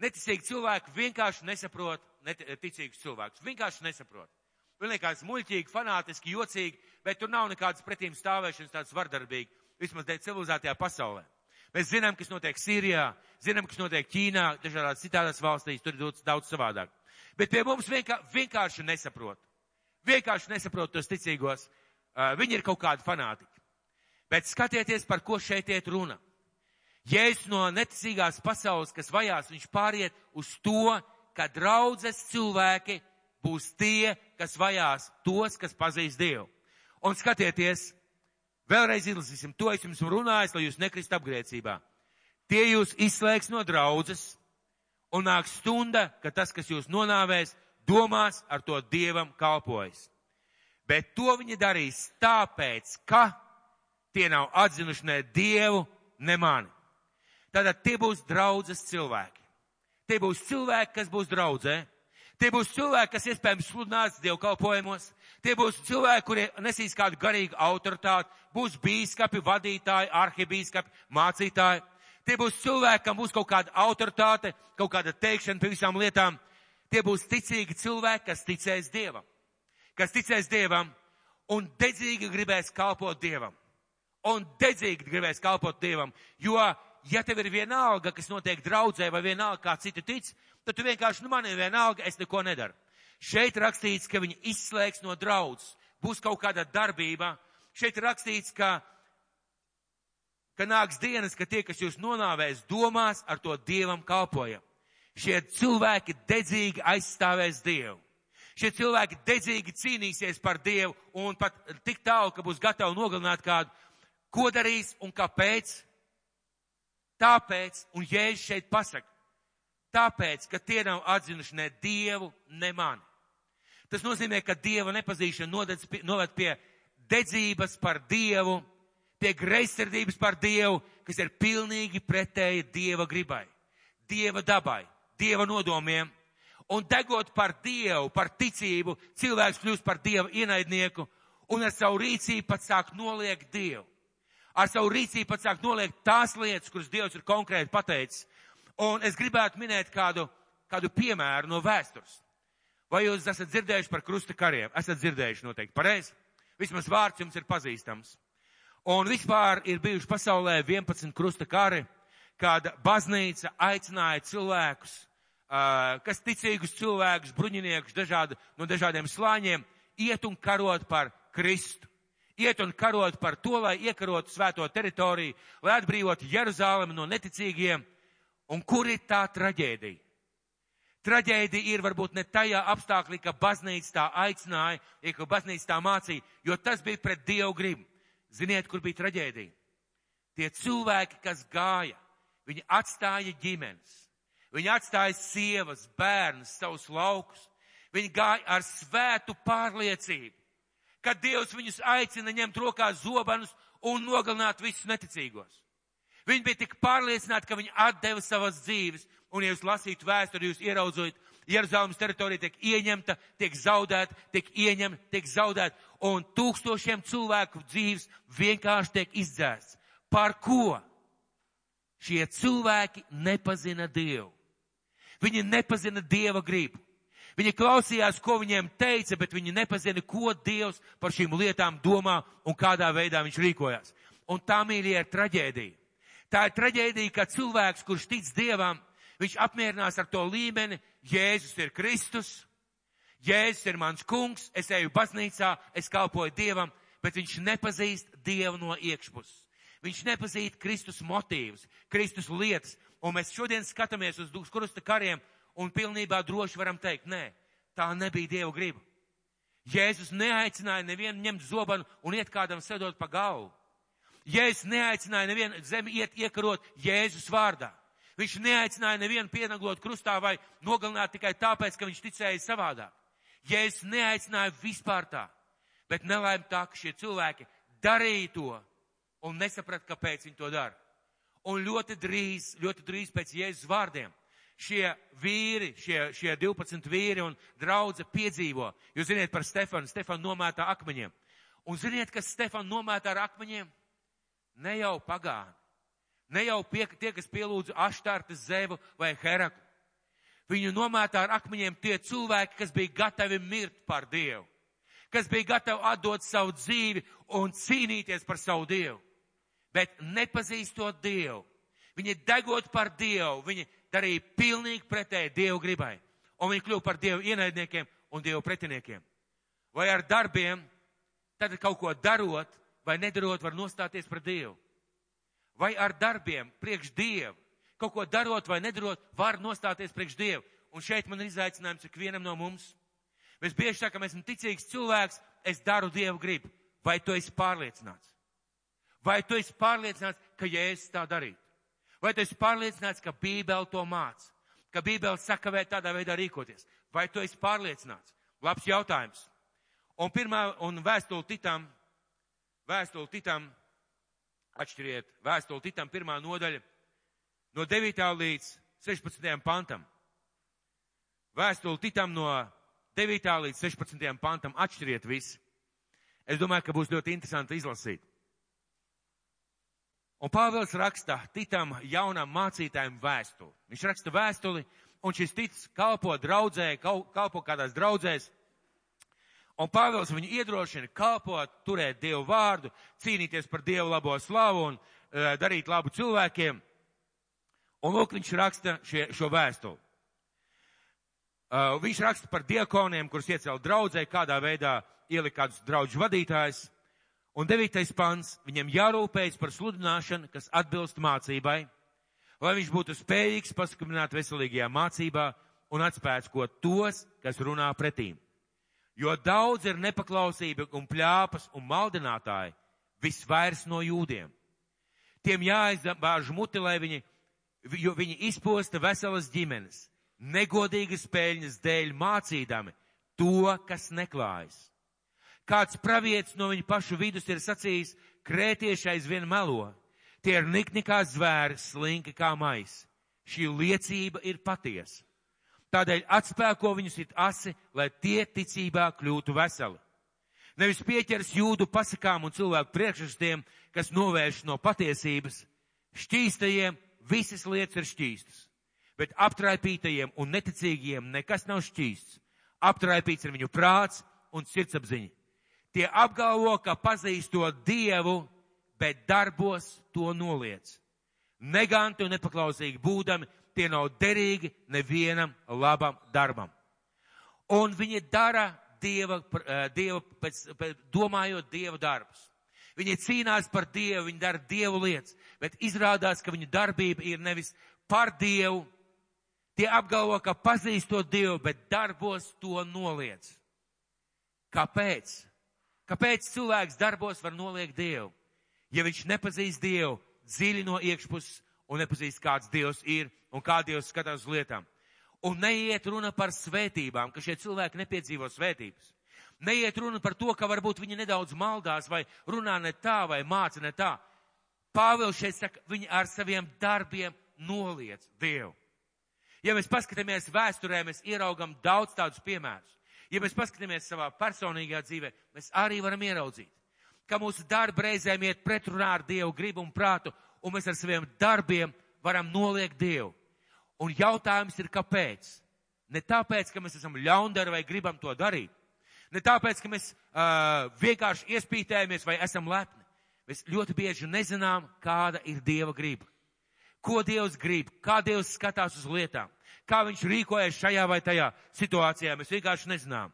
Speaker 1: neticīgi cilvēki vienkārši nesaprot ticīgus cilvēkus. Vienkārši nesaprot. Viņi liekas muļķīgi, fanātiski, jocīgi, bet tur nav nekādas pretīm stāvēšanas tāds vardarbīgi, vismaz dēļ civilizētajā pasaulē. Mēs zinām, kas notiek Sīrijā, zinām, kas notiek Ķīnā, dažādās citādās valstīs, tur ir daudz, daudz savādāk. Bet pie mums vienkā, vienkārši nesaprot. Vienkārši nesaprot tos ticīgos. Uh, viņi ir kaut kādi fanātiķi. Bet skatieties, par ko šeit iet runa. Jēzus no neticīgās pasaules, kas vajās, viņš pāriet uz to, ka draudzes cilvēki būs tie, kas vajās tos, kas pazīst Dievu. Un skatieties, vēlreiz izlasīsim, to es jums runāju, lai jūs nekrist apgrēcībā. Tie jūs izslēgs no draudzes, un nāk stunda, ka tas, kas jūs nonāvēs, domās ar to Dievam kalpojas. Bet to viņi darīs tāpēc, ka tie nav atzinuši ne Dievu, ne mani. Tātad tie būs draudzes cilvēki. Tie būs cilvēki, kas būs draudzē. Tie būs cilvēki, kas iespējams sludinās dievkalpojumos. Tie būs cilvēki, kuri nesīs kādu garīgu autoritāti, būs bīskapi, vadītāji, arhibīskapi, mācītāji. Tie būs cilvēki, kam būs kaut kāda autoritāte, kaut kāda teikšana par visām lietām. Tie būs ticīgi cilvēki, kas ticēs Dievam. Kas ticēs Dievam un dedzīgi gribēs kalpot Dievam. Un dedzīgi gribēs kalpot Dievam. Jo, ja tev ir vienalga, kas notiek draudzē vai vienalga, kā citi tic, tad tu vienkārši, nu man ir vienalga, es neko nedaru. Šeit rakstīts, ka viņi izslēgs no draudzes. Būs kaut kāda darbība. Šeit rakstīts, ka, ka nāks dienas, ka tie, kas jūs nonāvēs domās, ar to Dievam kalpojam. Šie cilvēki dedzīgi aizstāvēs Dievu. Šie cilvēki dedzīgi cīnīsies par Dievu un pat tik tālu, ka būs gatavi nogalināt kādu. Ko darīs un kāpēc? Tāpēc, un Jēzus šeit pasaka, Tāpēc, ka tie nav atzinuši ne Dievu, ne mani. Tas nozīmē, ka Dieva nepazīšana noved pie dedzības par Dievu, pie greizsirdības par Dievu, kas ir pilnīgi pretēji Dieva gribai, Dieva dabai, Dieva nodomiem. Un degot par Dievu, par ticību, cilvēks kļūst par Dieva ienaidnieku un ar savu rīcību pat sāk noliegt Dievu. Ar savu rīcību pat sāk noliegt tās lietas, kuras Dievs ir konkrēti pateicis. Un es gribētu minēt kādu, kādu piemēru no vēstures. Vai jūs esat dzirdējuši par krusta kariem? Esat dzirdējuši noteikti pareizi. Vismaz vārds jums ir pazīstams. Un vispār ir bijuši pasaulē 11 krusta kari, kad baznīca aicināja cilvēkus, kas ticīgus cilvēkus, bruņiniekus dažādu, no dažādiem slāņiem, iet un karot par Kristu. Iet un karot par to, lai iekarotu svēto teritoriju, lai atbrīvotu Jeruzālemi no neticīgiem, Un kur ir tā traģēdija? Traģēdija ir varbūt ne tajā apstākļā, ka baznīca tā aicināja, ja ka baznīca tā mācīja, jo tas bija pret Dievu gribu. Ziniet, kur bija traģēdija? Tie cilvēki, kas gāja, viņi atstāja ģimenes, viņi atstāja sievas, bērnus, savus laukus. Viņi gāja ar svētu pārliecību, ka Dievs viņus aicina ņemt rokās zobenus un nogalināt visus neticīgos. Viņi bija tik pārliecināti, ka viņi atdeva savas dzīves. Un, ja jūs lasītu vēsturi, jūs ieraudzojat, Jeruzalemes teritorija tiek ieņemta, tiek zaudēta, tiek ieņemta, tiek zaudēta, un tūkstošiem cilvēku dzīves vienkārši tiek izdzēsts. Par ko? Šie cilvēki nepazina Dievu. Viņi nepazina Dieva gribu. Viņi klausījās, ko viņiem teica, bet viņi nepazina, ko Dievs par šīm lietām domā un kādā veidā viņš rīkojās. Un tā mīļie ir traģēdija. Tā ir traģēdija, ka cilvēks, kurš tic Dievam, viņš apmierinās ar to līmeni, Jēzus ir Kristus, Jēzus ir mans kungs, es eju baznīcā, es kalpoju Dievam, bet viņš nepazīst Dievu no iekšpuses. Viņš nepazīst Kristus motīvus, Kristus lietas, un mēs šodien skatāmies uz krusta kariem un pilnībā droši varam teikt, nē, tā nebija Dieva griba. Jēzus neaicināja nevienu ņemt zobanu un iet kādam sedot pa galvu. Jēzus neaicināja nevienu zemi iet iekarot Jēzus vārdā. Viņš neaicināja nevienu pienaglot krustā vai nogalināt tikai tāpēc, ka viņš ticēja savādāk. Jēzus neaicināja vispār tā, bet nelaim tā, ka šie cilvēki darīja to un nesaprata, kāpēc viņi to dara. Un ļoti drīz, ļoti drīz pēc Jēzus vārdiem šie vīri, šie, šie 12 vīri un draudze piedzīvo. Jūs ziniet par Stefanu, Stefanu nomētā akmeņiem. Un ziniet, kas Stefanu nomētā ar akmeņiem? Ne jau pagāni, ne jau pie, tie, kas pielūdza aštārtas zevu vai heraklu. Viņu nomētā ar akmeņiem tie cilvēki, kas bija gatavi mirt par Dievu, kas bija gatavi atdot savu dzīvi un cīnīties par savu Dievu, bet nepazīstot Dievu. Viņi degot par Dievu, viņi darīja pilnīgi pretēji Dievu gribai, un viņi kļuva par Dievu ienaidniekiem un Dievu pretiniekiem. Vai ar darbiem, tad kaut ko darot, vai nedarot, var nostāties pret Dievu. Vai ar darbiem priekš Dievu, kaut ko darot vai nedarot, var nostāties priekš Dievu. Un šeit man ir izaicinājums ikvienam no mums. Mēs bieži sakām, esmu ticīgs cilvēks, es daru Dievu gribu. Vai tu esi pārliecināts? Vai tu esi pārliecināts, ka Jēzus tā darītu? Vai tu esi pārliecināts, ka Bībele to māca? Ka Bībele saka, vai tādā veidā rīkoties? Vai tu esi pārliecināts? Labs jautājums. Un pirmā, un vēstuli Titam, vēstuli Titam, atšķiriet vēstuli Titam pirmā nodaļa, no 9. līdz 16. pantam. Vēstuli Titam no 9. līdz 16. pantam atšķiriet visi. Es domāju, ka būs ļoti interesanti izlasīt. Un Pāvils raksta Titam jaunam mācītājiem vēstuli. Viņš raksta vēstuli, un šis tic kalpo draudzē, kalpo kādās draudzēs. Un Pāvils viņu iedrošina kalpot, turēt Dievu vārdu, cīnīties par Dievu labo slavu un uh, darīt labu cilvēkiem. Un lūk, viņš raksta šie, šo vēstuli. Uh, viņš raksta par diakoniem, kurus iecēla draudzē, kādā veidā ielika kādus draudžu vadītājus. Un devītais pants, viņam jārūpējas par sludināšanu, kas atbilst mācībai, lai viņš būtu spējīgs paskubināt veselīgajā mācībā un atspēckot tos, kas runā pretīm. Jo daudz ir nepaklausība un pļāpas un maldinātāji, visvairs no jūdiem. Tiem jāizdabāž muti, lai viņi, jo viņi izposta veselas ģimenes, negodīgas peļņas dēļ mācīdami to, kas neklājas. Kāds pravietis no viņa pašu vidus ir sacījis, krētieši aizvien melo. Tie ir nikni kā zvēri, slinki kā mais. Šī liecība ir patiesa. Tādēļ atspēko viņus it asi, lai tie ticībā kļūtu veseli. Nevis pieķers jūdu pasakām un cilvēku priekšrastiem, kas novērš no patiesības. Šķīstajiem visas lietas ir šķīstas, bet aptraipītajiem un neticīgiem nekas nav šķīsts. Aptraipīts ir viņu prāts un sirdsapziņa. Tie apgalvo, ka pazīstot Dievu, bet darbos to noliec. Neganti un nepaklausīgi būdami, tie nav derīgi nevienam labam darbam. Un viņi dara Dieva, eh, dieva pēc, pēc, domājot Dieva darbus. Viņi cīnās par Dievu, viņi dara Dievu lietas, bet izrādās, ka viņu darbība ir nevis par Dievu. Tie apgalvo, ka pazīstot Dievu, bet darbos to noliec. Kāpēc? Kāpēc cilvēks darbos var noliegt Dievu? Ja viņš nepazīst Dievu dziļi no iekšpuses un nepazīst, kāds Dievs ir un kā Dievs skatās uz lietām. Un neiet runa par svētībām, ka šie cilvēki nepiedzīvo svētības. Neiet runa par to, ka varbūt viņi nedaudz maldās vai runā ne tā vai māca ne tā. Pāvils šeit saka, viņi ar saviem darbiem noliec Dievu. Ja mēs paskatāmies vēsturē, mēs ieraugam daudz tādus piemērus. Ja mēs paskatāmies savā personīgajā dzīvē, mēs arī varam ieraudzīt, ka mūsu darba reizēm iet pretrunā ar Dievu gribu un prātu, un mēs ar saviem darbiem varam noliegt Dievu. Un jautājums ir, kāpēc? Ne tāpēc, ka mēs esam ļaundari vai gribam to darīt. Ne tāpēc, ka mēs uh, vienkārši iespītējamies vai esam lepni. Mēs ļoti bieži nezinām, kāda ir Dieva griba. Ko Dievs grib, kā Dievs skatās uz lietām kā viņš rīkojas šajā vai tajā situācijā, mēs vienkārši nezinām.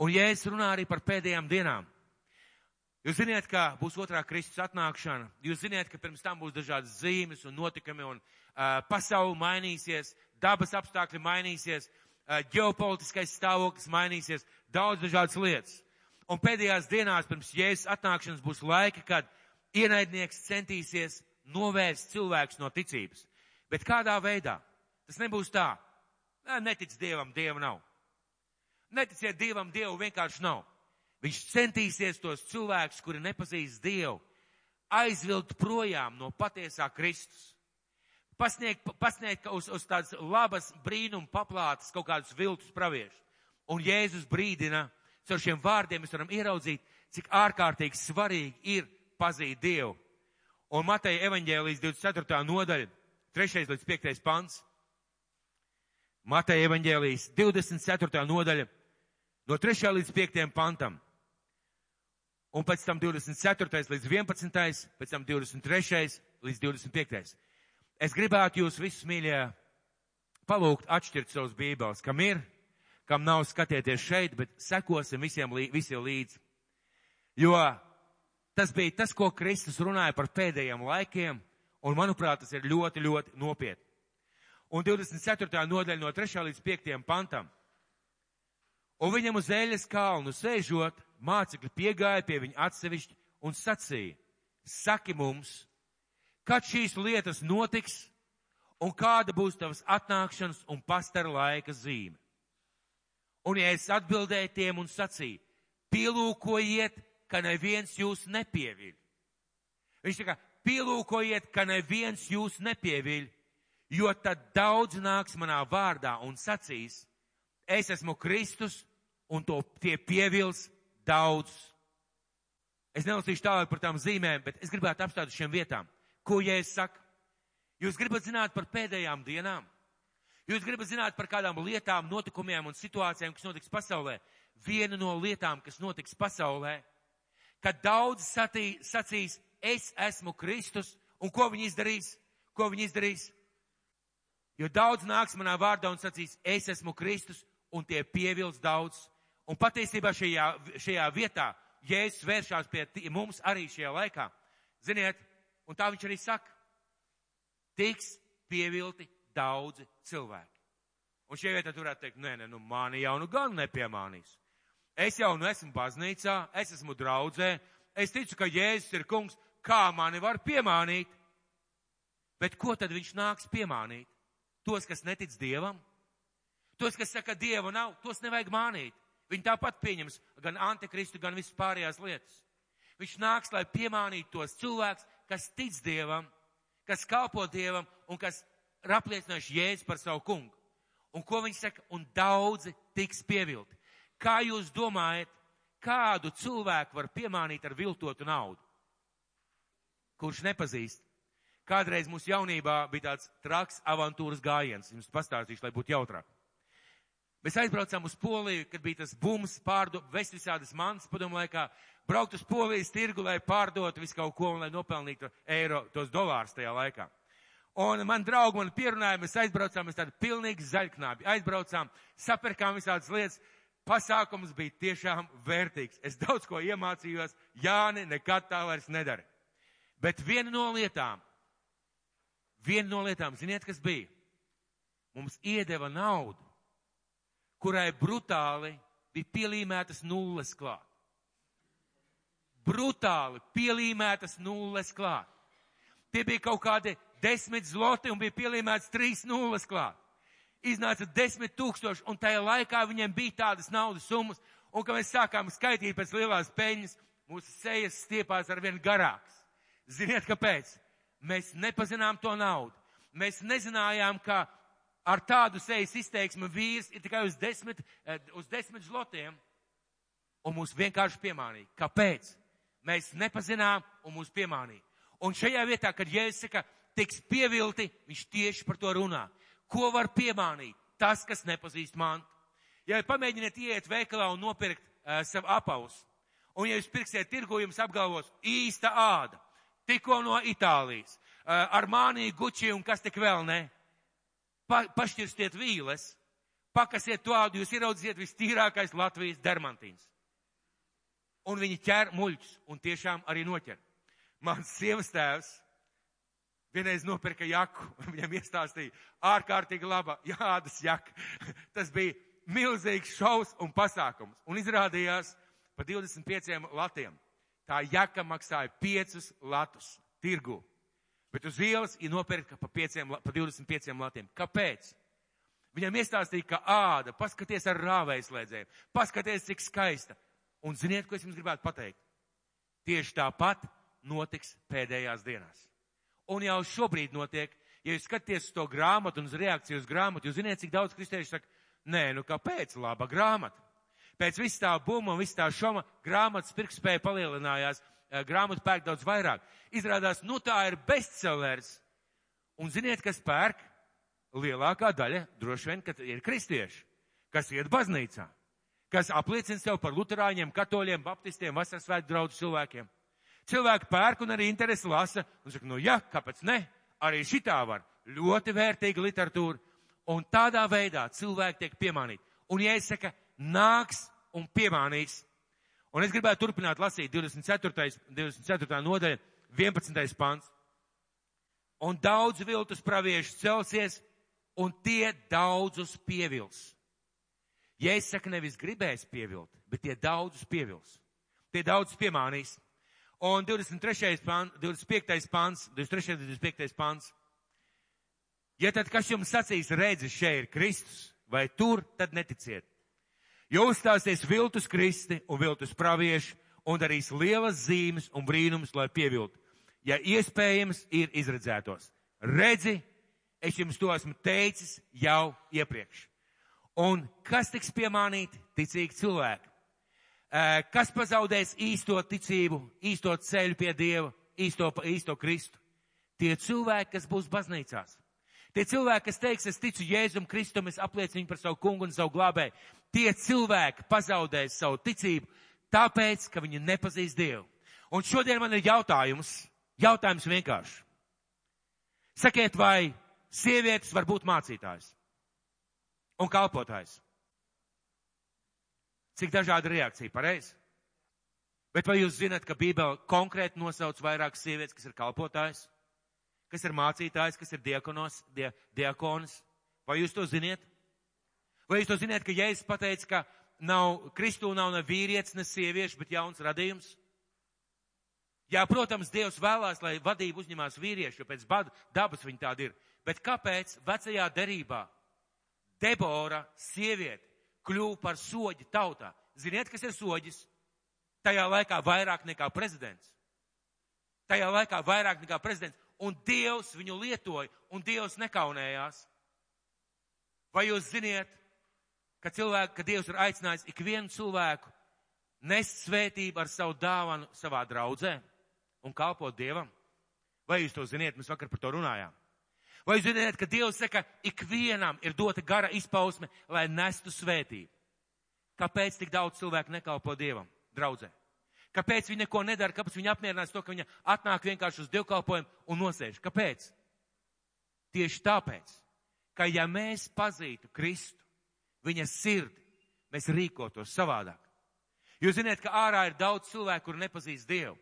Speaker 1: Un ja es runāju arī par pēdējām dienām, jūs ziniet, ka būs otrā Kristus atnākšana, jūs ziniet, ka pirms tam būs dažādas zīmes un notikumi un uh, pasauli mainīsies, dabas apstākļi mainīsies, uh, ģeopolitiskais stāvoklis mainīsies, daudz dažādas lietas. Un pēdējās dienās pirms Jēzus atnākšanas būs laika, kad ienaidnieks centīsies novērst cilvēkus no ticības. Bet kādā veidā? Tas nebūs tā. Netic Dievam, Dieva nav. Neticiet Dievam, Dievu vienkārši nav. Viņš centīsies tos cilvēkus, kuri nepazīst Dievu, aizvilkt projām no patiesā Kristus. Pasniegt, pasniegt uz, uz tādas labas brīnum paplātas kaut kādus viltus praviešus. Un Jēzus brīdina, caur šiem vārdiem mēs varam ieraudzīt, cik ārkārtīgi svarīgi ir pazīt Dievu. Un Mateja evaņģēlijas 24. nodaļa, 3. līdz 5. pants. Mateja evaņģēlijas 24. nodaļa no 3. līdz 5. pantam. Un pēc tam 24. līdz 11. pēc tam 23. līdz 25. Es gribētu jūs visus mīļie palūgt atšķirt savus bībeles, kam ir, kam nav skatieties šeit, bet sekosim visiem, visiem līdzi. Jo tas bija tas, ko Kristus runāja par pēdējiem laikiem, un manuprāt, tas ir ļoti, ļoti nopietni un 24. nodaļa no 3. līdz 5. pantam. Un viņam uz eļas kalnu sēžot, mācekļi piegāja pie viņa atsevišķi un sacīja, saki mums, kad šīs lietas notiks un kāda būs tavas atnākšanas un pastara laika zīme. Un ja es atbildēju tiem un sacīju, pielūkojiet, ka neviens jūs nepieviļ. Viņš kā pielūkojiet, ka neviens jūs nepieviļ, jo tad daudz nāks manā vārdā un sacīs, es esmu Kristus, un to tie pievils daudz. Es nelasīšu tālāk par tām zīmēm, bet es gribētu apstāt uz šiem vietām. Ko Jēzus saka? Jūs gribat zināt par pēdējām dienām? Jūs gribat zināt par kādām lietām, notikumiem un situācijām, kas notiks pasaulē? Viena no lietām, kas notiks pasaulē, kad daudz satī, sacīs, es esmu Kristus, un ko viņi izdarīs? Ko viņi izdarīs? Jo daudz nāks manā vārdā un sacīs, es esmu Kristus, un tie pievils daudz. Un patiesībā šajā, šajā vietā Jēzus vēršās pie mums arī šajā laikā. Ziniet, un tā viņš arī saka, tiks pievilti daudzi cilvēki. Un šajā vietā turētu teikt, nē, nē, nu mani jau nu gan nepiemānīs. Es jau nu esmu baznīcā, es esmu draudzē, es ticu, ka Jēzus ir kungs, kā mani var piemānīt. Bet ko tad viņš nāks piemānīt? Tos, kas netic Dievam, tos, kas saka, Dieva nav, tos nevajag mānīt. Viņi tāpat pieņems gan antikristu, gan visas pārējās lietas. Viņš nāks, lai piemānītu tos cilvēkus, kas tic Dievam, kas kalpo Dievam un kas ir apliecinājuši Jēzus par savu kungu. Un ko viņš saka? Un daudzi tiks pievilti. Kā jūs domājat, kādu cilvēku var piemānīt ar viltotu naudu? Kurš nepazīst? Kādreiz mūsu jaunībā bija tāds traks avantūras gājiens. Jums pastāstīšu, lai būtu jautrāk. Mēs aizbraucām uz Poliju, kad bija tas bums, pārdo, vest visādas manas padomu laikā, braukt uz Polijas tirgu, lai pārdotu visu kaut ko un lai nopelnītu eiro, tos dolārus tajā laikā. Un man draugi man pierunāja, mēs aizbraucām, mēs tādi pilnīgi zaļknābi. Aizbraucām, sapirkām visādas lietas. Pasākums bija tiešām vērtīgs. Es daudz ko iemācījos. Jāni nekad tā vairs nedara. Bet viena no lietām, Viena no lietām, ziniet, kas bija? Mums iedeva naudu, kurai brutāli bija pielīmētas nulles klāt. Brutāli pielīmētas nulles klāt. Tie bija kaut kādi desmit zloti un bija pielīmētas trīs nulles klāt. Iznāca desmit tūkstoši un tajā laikā viņiem bija tādas naudas summas. Un, kad mēs sākām skaitīt pēc lielās peļņas, mūsu sejas stiepās ar vien garāks. Ziniet, kāpēc? Mēs nepazinām to naudu. Mēs nezinājām, ka ar tādu sejas izteiksmu vīrs ir tikai uz desmit, eh, uz desmit zlotiem. Un mūs vienkārši piemānīja. Kāpēc? Mēs nepazinām un mūs piemānīja. Un šajā vietā, kad Jēzus saka, tiks pievilti, viņš tieši par to runā. Ko var piemānīt? Tas, kas nepazīst mantu. Ja pamēģiniet iet veikalā un nopirkt uh, savu apavus, un ja jūs pirksiet tirgu, jums apgalvos īsta āda, tikko no Itālijas, ar mānī guči un kas tik vēl ne. Pa, pašķirstiet vīles, pakasiet to ādu, jūs ieraudzīsiet vistīrākais Latvijas dermantīns. Un viņi ķer muļķus un tiešām arī noķer. Mans sievas tēvs vienreiz nopirka jaku, viņam iestāstīja ārkārtīgi laba jādas jaka. Tas bija milzīgs šaus un pasākums. Un izrādījās pa 25 latiem. Tā jaka maksāja 5 latus tirgu. Bet uz ielas ir nopirka pa, 5, pa 25 latiem. Kāpēc? Viņam iestāstīja, ka āda, paskaties ar rāvējslēdzēju, paskaties, cik skaista. Un ziniet, ko es jums gribētu pateikt? Tieši tāpat notiks pēdējās dienās. Un jau šobrīd notiek, ja jūs skaties to grāmatu un uz reakciju uz grāmatu, jūs ziniet, cik daudz kristieši saka, nē, nu kāpēc, laba grāmata. Pēc viss tā buma un viss tā šoma grāmatas pirkspēja palielinājās, grāmatu pērk daudz vairāk. Izrādās, nu tā ir bestsellers. Un ziniet, kas pērk? Lielākā daļa droši vien, ka ir kristieši, kas iet baznīcā, kas apliecina sev par luterāņiem, katoļiem, baptistiem, vasarasvētku draugu cilvēkiem. Cilvēki pērk un arī interesi lasa un saka, nu jā, kāpēc ne? Arī šitā var. Ļoti vērtīga literatūra. Un tādā veidā cilvēki tiek piemānīti. Un ja es saku, nāks un piemānīs. Un es gribētu turpināt lasīt 24. 24. nodaļa, 11. pants. Un daudz viltus praviešu celsies, un tie daudzus pievils. Ja es saku, nevis gribēs pievilt, bet tie daudzus pievils. Tie daudzus piemānīs. Un 23. pants, 25. pants, 23. 25. pants. Ja tad kas jums sacīs, redzi, šeit ir Kristus, vai tur, tad neticiet. Jo uzstāsies viltus kristi un viltus pravieši un darīs lielas zīmes un brīnumus, lai pieviltu. Ja iespējams, ir izredzētos. Redzi, Es jums to esmu teicis jau iepriekš. Un kas tiks piemānīti? Ticīgi cilvēki. Kas pazaudēs īsto ticību, īsto ceļu pie Dieva, īsto, īsto Kristu? Tie cilvēki, kas būs baznīcās. Tie cilvēki, kas teiks, es ticu Jēzum Kristum, es apliecinu viņu par savu kungu un savu glābēju. Tie cilvēki pazaudēs savu ticību, tāpēc, ka viņi nepazīst Dievu. Un šodien man ir jautājums, jautājums vienkārši. Sakiet, vai sievietes var būt mācītājs un kalpotājs? Cik dažāda reakcija, pareizi? Bet vai jūs zināt, ka Bībele konkrēti nosauc vairākas sievietes, kas ir kalpotājs, kas ir mācītājs, kas ir diakonos, die, diakonis? Vai jūs to ziniet? Vai jūs to ziniet, ka Jēzus pateica, ka nav, Kristū nav ne vīrietis, ne sieviešu, bet jauns radījums? Jā, protams, Dievs vēlās, lai vadību uzņemās vīrieši, jo pēc dabas viņi tādi ir. Bet kāpēc vecajā derībā Debora sieviete kļuva par soģi tautā. Ziniet, kas ir soģis? Tajā laikā vairāk nekā prezidents. Tajā laikā vairāk nekā prezidents. Un Dievs viņu lietoja, un Dievs nekaunējās. Vai jūs ziniet, ka, cilvēku, ka Dievs ir aicinājis ikvienu cilvēku nest svētību ar savu dāvanu savā draudzē un kalpot Dievam? Vai jūs to ziniet? Mēs vakar par to runājām. Vai jūs zināt, ka Dievs saka, ikvienam ir dota gara izpausme, lai nestu svētību? Kāpēc tik daudz cilvēku nekalpo Dievam, draudzē? Kāpēc viņi neko nedara, kāpēc viņi apmierinās to, ka viņi atnāk vienkārši uz dievkalpojumu un nosēž? Kāpēc? Tieši tāpēc, ka ja mēs pazītu Kristu, viņa sirdi, mēs rīkotos savādāk. Jūs zināt, ka ārā ir daudz cilvēku, kur nepazīst Dievu.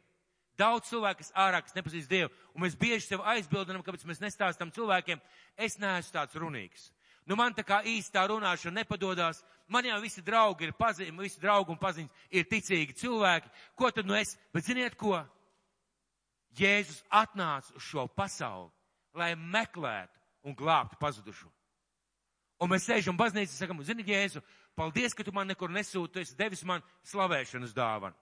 Speaker 1: Daudz cilvēku, kas ārā, kas nepazīst Dievu, un mēs bieži sev aizbildinām, kāpēc mēs nestāstam cilvēkiem, es neesmu tāds runīgs. Nu, man tā kā īstā runāšana nepadodās, man jau visi draugi ir paziņi, visi draugi un paziņas ir ticīgi cilvēki. Ko tad nu es? Bet ziniet ko? Jēzus atnāca uz šo pasauli, lai meklētu un glābtu pazudušo. Un mēs sēžam baznīcā un sakam, zini, Jēzu, paldies, ka tu man nekur nesūti, tu esi devis man slavēšanas dāvanu.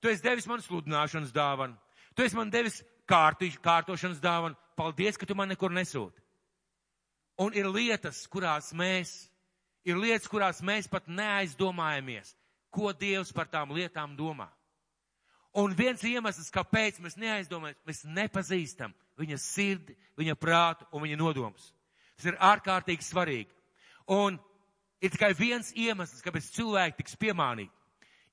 Speaker 1: Tu esi devis man sludināšanas dāvanu. Tu esi man devis kārtu, kārtošanas dāvanu. Paldies, ka tu man nekur nesūti. Un ir lietas, kurās mēs, ir lietas, kurās mēs pat neaizdomājamies, ko Dievs par tām lietām domā. Un viens iemesls, kāpēc mēs neaizdomājamies, mēs nepazīstam viņa sirdi, viņa prātu un viņa nodomus. Tas ir ārkārtīgi svarīgi. Un ir tikai viens iemesls, kāpēc cilvēki tiks piemānīti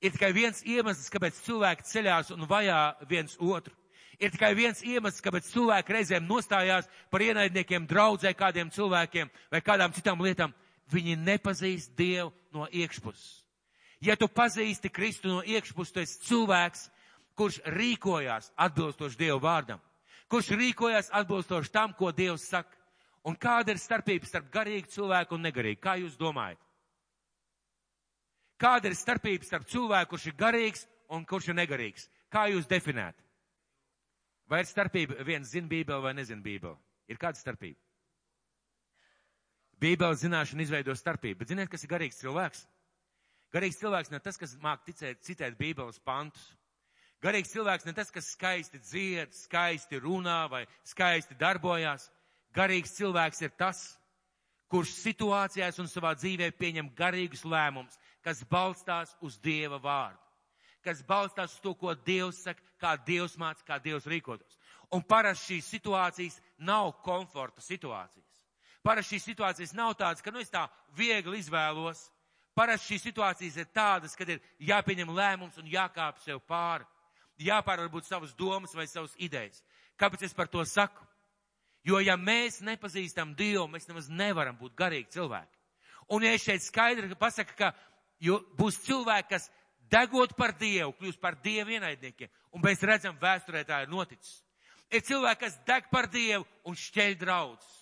Speaker 1: ir tikai viens iemesls, kāpēc cilvēki ceļās un vajā viens otru. Ir tikai viens iemesls, kāpēc cilvēki reizēm nostājās par ienaidniekiem draudzē kādiem cilvēkiem vai kādām citām lietām. Viņi nepazīst Dievu no iekšpuses. Ja tu pazīsti Kristu no iekšpuses, tu esi cilvēks, kurš rīkojās atbilstoši Dievu vārdam, kurš rīkojās atbilstoši tam, ko Dievs saka. Un kāda ir starpība starp garīgu cilvēku un negarīgu? Kā jūs domājat? Kāda ir starpība starp cilvēku, kurš ir garīgs un kurš ir negarīgs? Kā jūs definēt? Vai ir starpība viens zina Bībeli vai nezina Bībeli? Ir kāda starpība? Bībeles zināšana izveido starpību, bet ziniet, kas ir garīgs cilvēks? Garīgs cilvēks ne tas, kas māk ticēt, citēt Bībeles pantus. Garīgs cilvēks ne tas, kas skaisti dzied, skaisti runā vai skaisti darbojās. Garīgs cilvēks ir tas, kurš situācijās un savā dzīvē pieņem garīgus lēmumus, kas balstās uz Dieva vārdu, kas balstās uz to, ko Dievs saka, kā Dievs māca, kā Dievs rīkotos. Un parasti šīs situācijas nav komforta situācijas. Parasti šīs situācijas nav tādas, ka nu es tā viegli izvēlos. Parasti šīs situācijas ir tādas, kad ir jāpieņem lēmums un jākāp sev pāri. Jāpār varbūt savas domas vai savas idejas. Kāpēc es par to saku? Jo ja mēs nepazīstam Dievu, mēs nemaz nevaram būt garīgi cilvēki. Un ja es šeit skaidri pasaku, ka būs cilvēki, kas degot par Dievu, kļūst par Dievu ienaidniekiem. Un mēs redzam, vēsturē tā ir noticis. Ir cilvēki, kas deg par Dievu un šķeļ draudz.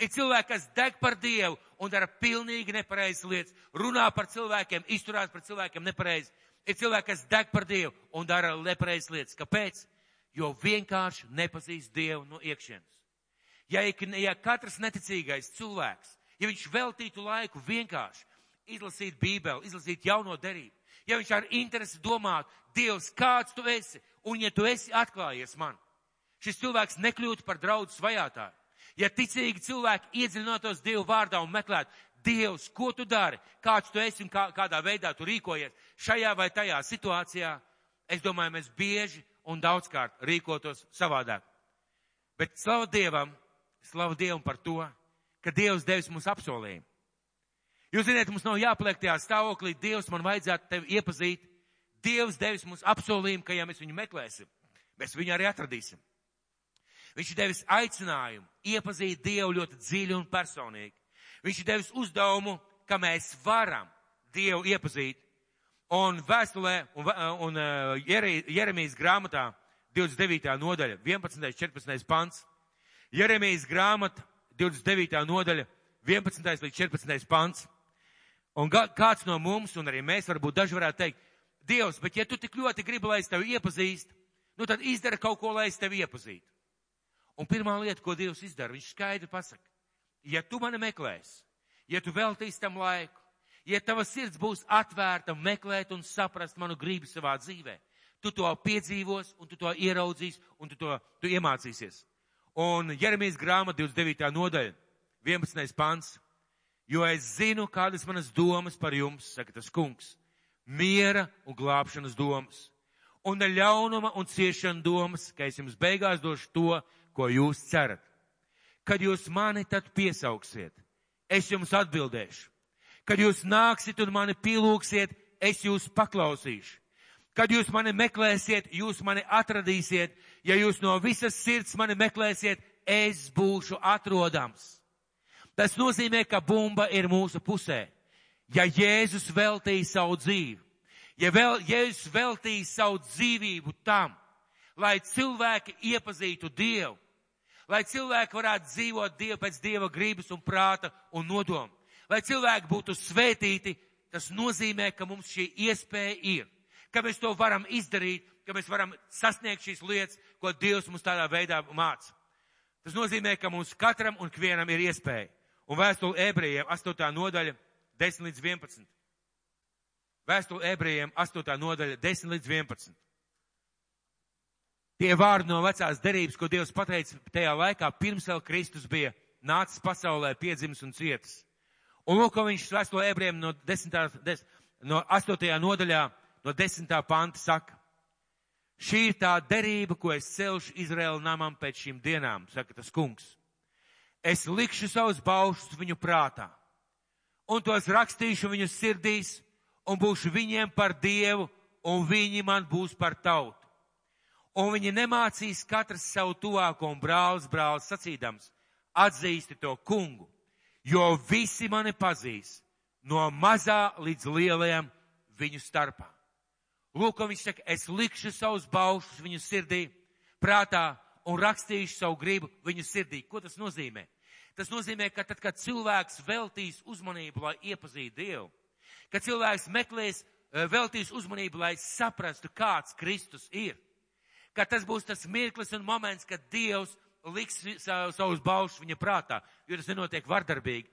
Speaker 1: Ir cilvēki, kas deg par Dievu un dara pilnīgi nepareizas lietas, runā par cilvēkiem, izturās par cilvēkiem nepareizi. Ir cilvēki, kas deg par Dievu un dara nepareizas lietas. Kāpēc? Jo vienkārši nepazīst Dievu no iekšienes. Ja, ja katrs neticīgais cilvēks, ja viņš veltītu laiku vienkārši izlasīt Bībeli, izlasīt jauno derību, ja viņš ar interesi domātu, Dievs, kāds tu esi, un ja tu esi atklājies man, šis cilvēks nekļūtu par draudu svajātāju. Ja ticīgi cilvēki iedziļinātos Dievu vārdā un meklētu, Dievs, ko tu dari, kāds tu esi un kā, kādā veidā tu rīkojies šajā vai tajā situācijā, es domāju, mēs bieži un daudzkārt rīkotos savādāk. Bet slavu Dievam, slavu Dievam par to, ka Dievs devis mums apsolījumu. Jūs zināt, mums nav jāpaliek tajā stāvoklī, Dievs man vajadzētu tevi iepazīt. Dievs devis mums apsolījumu, ka ja mēs viņu meklēsim, mēs viņu arī atradīsim. Viņš ir devis aicinājumu iepazīt Dievu ļoti dziļi un personīgi. Viņš ir devis uzdevumu, ka mēs varam Dievu iepazīt. Un vēstulē un, un uh, Jeremijas grāmatā 29. nodaļa, 11. 14. pants. Jeremijas grāmata 29. nodaļa, 11. līdz 14. pants. Un kāds no mums, un arī mēs varbūt daži varētu teikt, Dievs, bet ja tu tik ļoti gribi, lai es tevi iepazīstu, nu tad izdara kaut ko, lai es tevi iepazītu. Un pirmā lieta, ko Dievs izdara, viņš skaidri pasaka, ja tu mani meklēsi, ja tu veltīsi tam laiku, ja tava sirds būs atvērta meklēt un saprast manu gribu savā dzīvē, tu to piedzīvos un tu to ieraudzīsi un tu to tu iemācīsies. Un Jeremijas grāmata 29. nodaļa, 11. pants, jo es zinu, kādas manas domas par jums, saka tas kungs, miera un glābšanas domas, un ne ļaunuma un ciešana domas, ka es jums beigās došu to, ko jūs cerat. Kad jūs mani tad piesauksiet, es jums atbildēšu. Kad jūs nāksiet un mani pielūksiet, es jūs paklausīšu. Kad jūs mani meklēsiet, jūs mani atradīsiet. Ja jūs no visas sirds mani meklēsiet, es būšu atrodams. Tas nozīmē, ka bumba ir mūsu pusē. Ja Jēzus veltīja savu dzīvi, ja vēl, Jēzus veltīja savu dzīvību tam, lai cilvēki iepazītu Dievu, lai cilvēki varētu dzīvot Dievu pēc Dieva gribas un prāta un nodomu, lai cilvēki būtu svētīti, tas nozīmē, ka mums šī iespēja ir, ka mēs to varam izdarīt, ka mēs varam sasniegt šīs lietas, ko Dievs mums tādā veidā māca. Tas nozīmē, ka mums katram un ikvienam ir iespēja. Un vēstule ebrejiem 8. nodaļa 10 līdz 11. Vēstule ebrejiem 8. nodaļa 10 līdz 11. Tie vārdi no vecās derības, ko Dievs pateica tajā laikā, pirms vēl Kristus bija nācis pasaulē, piedzimis un cietis. Un lūk, ko viņš vēsto ebriem no, 10, 10, no 8. nodaļā, no 10. panta saka. Šī ir tā derība, ko es celšu Izraēla namam pēc šīm dienām, saka tas kungs. Es likšu savus baušus viņu prātā, un tos rakstīšu viņu sirdīs, un būšu viņiem par dievu, un viņi man būs par tautu un viņi nemācīs katrs savu tuvāko un brālis brālis sacīdams, atzīsti to kungu, jo visi mani pazīs no mazā līdz lielajam viņu starpā. Lūk, viņš saka, es likšu savus baušus viņu sirdī, prātā un rakstīšu savu gribu viņu sirdī. Ko tas nozīmē? Tas nozīmē, ka tad, kad cilvēks veltīs uzmanību, lai iepazītu Dievu, kad cilvēks meklēs, eh, veltīs uzmanību, lai saprastu, kāds Kristus ir, ka tas būs tas mirklis un moments, kad Dievs liks savus baušus viņa prātā, jo tas nenotiek vardarbīgi.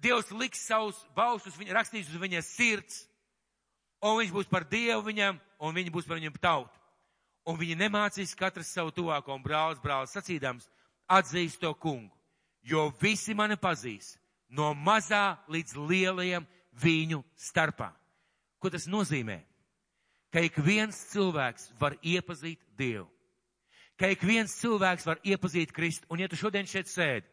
Speaker 1: Dievs liks savus baušus, viņa rakstīs uz viņa sirds, un viņš būs par Dievu viņam, un viņi būs par viņam tautu. Un viņi nemācīs katrs savu tuvāko un brālis brālis sacīdams, atzīst to kungu, jo visi mani pazīs no mazā līdz lielajam viņu starpā. Ko tas nozīmē? Ka ik viens cilvēks var iepazīt Dievu. Ka ik viens cilvēks var iepazīt Kristu. Un ja tu šodien šeit sēdi,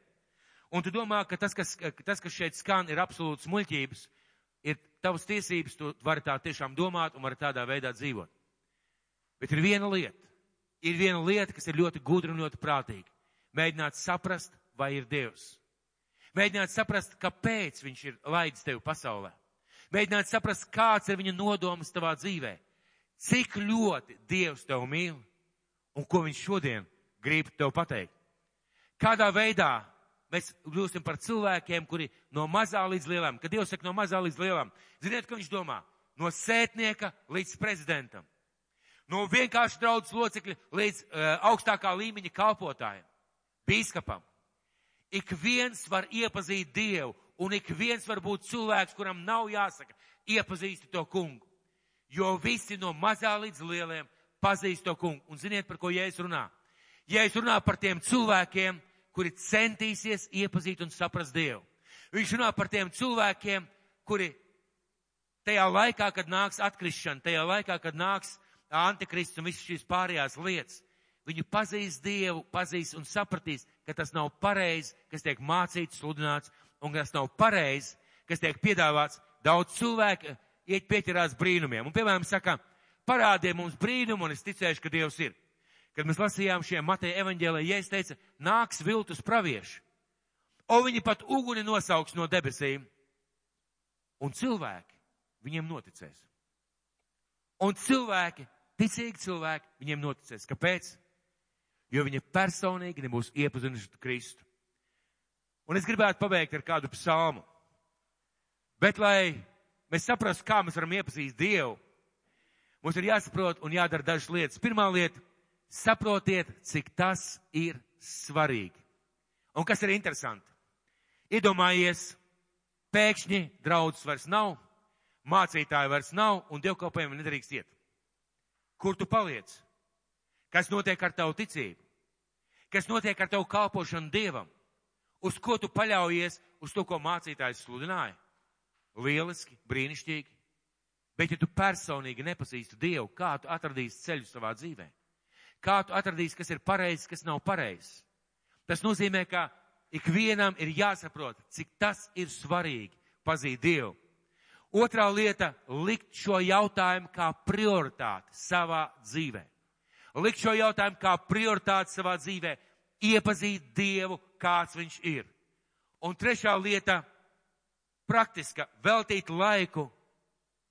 Speaker 1: un tu domā, ka tas, kas, tas, kas šeit skan, ir absolūts muļķības, ir tavas tiesības, tu vari tā tiešām domāt un vari tādā veidā dzīvot. Bet ir viena lieta. Ir viena lieta, kas ir ļoti gudra un ļoti prātīga. Mēģināt saprast, vai ir Dievs. Mēģināt saprast, kāpēc viņš ir laidis tevi pasaulē. Mēģināt saprast, kāds ir viņa nodoms tavā dzīvē cik ļoti Dievs tev mīl un ko viņš šodien grib tev pateikt. Kādā veidā mēs kļūsim par cilvēkiem, kuri no mazā līdz lielam, kad Dievs saka no mazā līdz lielam, ziniet, ko viņš domā? No sētnieka līdz prezidentam. No vienkārši draudzes locekļa līdz uh, augstākā līmeņa kalpotājiem, bīskapam. Ik viens var iepazīt Dievu, un ik viens var būt cilvēks, kuram nav jāsaka, iepazīsti to kungu jo visi no mazā līdz lieliem pazīst to kungu. Un ziniet, par ko Jēzus runā? Jēzus runā par tiem cilvēkiem, kuri centīsies iepazīt un saprast Dievu. Viņš runā par tiem cilvēkiem, kuri tajā laikā, kad nāks atkrišana, tajā laikā, kad nāks antikrists un visas šīs pārējās lietas, viņi pazīs Dievu, pazīs un sapratīs, ka tas nav pareizi, kas tiek mācīts, sludināts, un kas nav pareizi, kas tiek piedāvāts. Daudz cilvēku iet pieķerās brīnumiem. Un, piemēram, saka, parādiet mums brīnumu, un es ticēšu, ka Dievs ir. Kad mēs lasījām šiem Mateja evaņģēlē, Jēzus teica, nāks viltus pravieši. O viņi pat uguni nosauks no debesīm. Un cilvēki viņiem noticēs. Un cilvēki, ticīgi cilvēki, viņiem noticēs. Kāpēc? Jo viņi personīgi nebūs iepazinuši Kristu. Un es gribētu pabeigt ar kādu psalmu. Bet, lai mēs saprastu, kā mēs varam iepazīt Dievu, mums ir jāsaprot un jādara dažas lietas. Pirmā lieta - saprotiet, cik tas ir svarīgi. Un kas ir interesanti? Iedomājies, pēkšņi draudzes vairs nav, mācītāji vairs nav un dievkalpojumi nedrīkst iet. Kur tu paliec? Kas notiek ar tavu ticību? Kas notiek ar tavu kalpošanu Dievam? Uz ko tu paļaujies? Uz to, ko mācītājs sludināja? Lieliski, brīnišķīgi. Bet ja tu personīgi nepazīsti Dievu, kā tu atradīsi ceļu savā dzīvē? Kā tu atradīsi, kas ir pareizs, kas nav pareizs? Tas nozīmē, ka ikvienam ir jāsaprot, cik tas ir svarīgi pazīt Dievu. Otrā lieta - likt šo jautājumu kā prioritāti savā dzīvē. Likt šo jautājumu kā prioritāti savā dzīvē, iepazīt Dievu, kāds viņš ir. Un trešā lieta - praktiska - veltīt laiku,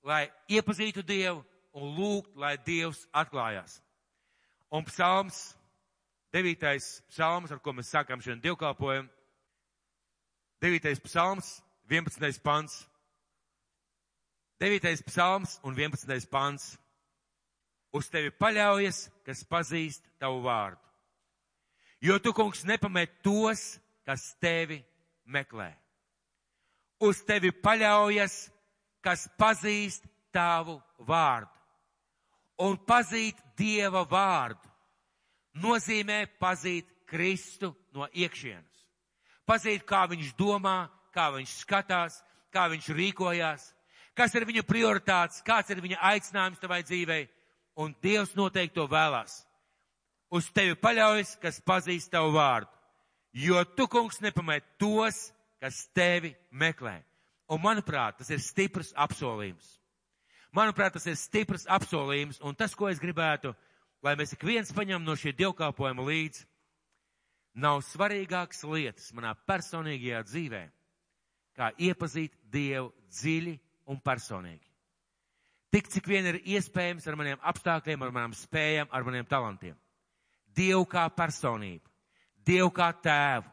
Speaker 1: lai iepazītu Dievu un lūgt, lai Dievs atklājās. Un psalms Devītais psalms, ar ko mēs sākam šodien divkalpojumu. Devītais psalms, 11. pants. Devītais psalms un 11. pants. Uz tevi paļaujas, kas pazīst tavu vārdu. Jo tu, kungs, nepamet tos, kas tevi meklē. Uz tevi paļaujas, kas pazīst tavu vārdu. Un pazīt Dieva vārdu nozīmē pazīt Kristu no iekšienes. Pazīt, kā viņš domā, kā viņš skatās, kā viņš rīkojās, kas ir viņa prioritāts, kāds ir viņa aicinājums tavai dzīvei, un Dievs noteikti to vēlās. Uz tevi paļaujas, kas pazīst tavu vārdu, jo tu, kungs, nepamet tos, kas tevi meklē. Un, manuprāt, tas ir stiprs apsolījums. Manuprāt, tas ir stiprs apsolījums, un tas, ko es gribētu lai mēs ik viens paņem no šī dievkalpojuma līdzi, nav svarīgākas lietas manā personīgajā dzīvē, kā iepazīt Dievu dziļi un personīgi. Tik cik vien ir iespējams ar maniem apstākļiem, ar manām spējām, ar maniem talantiem. Dievu kā personību, Dievu kā tēvu,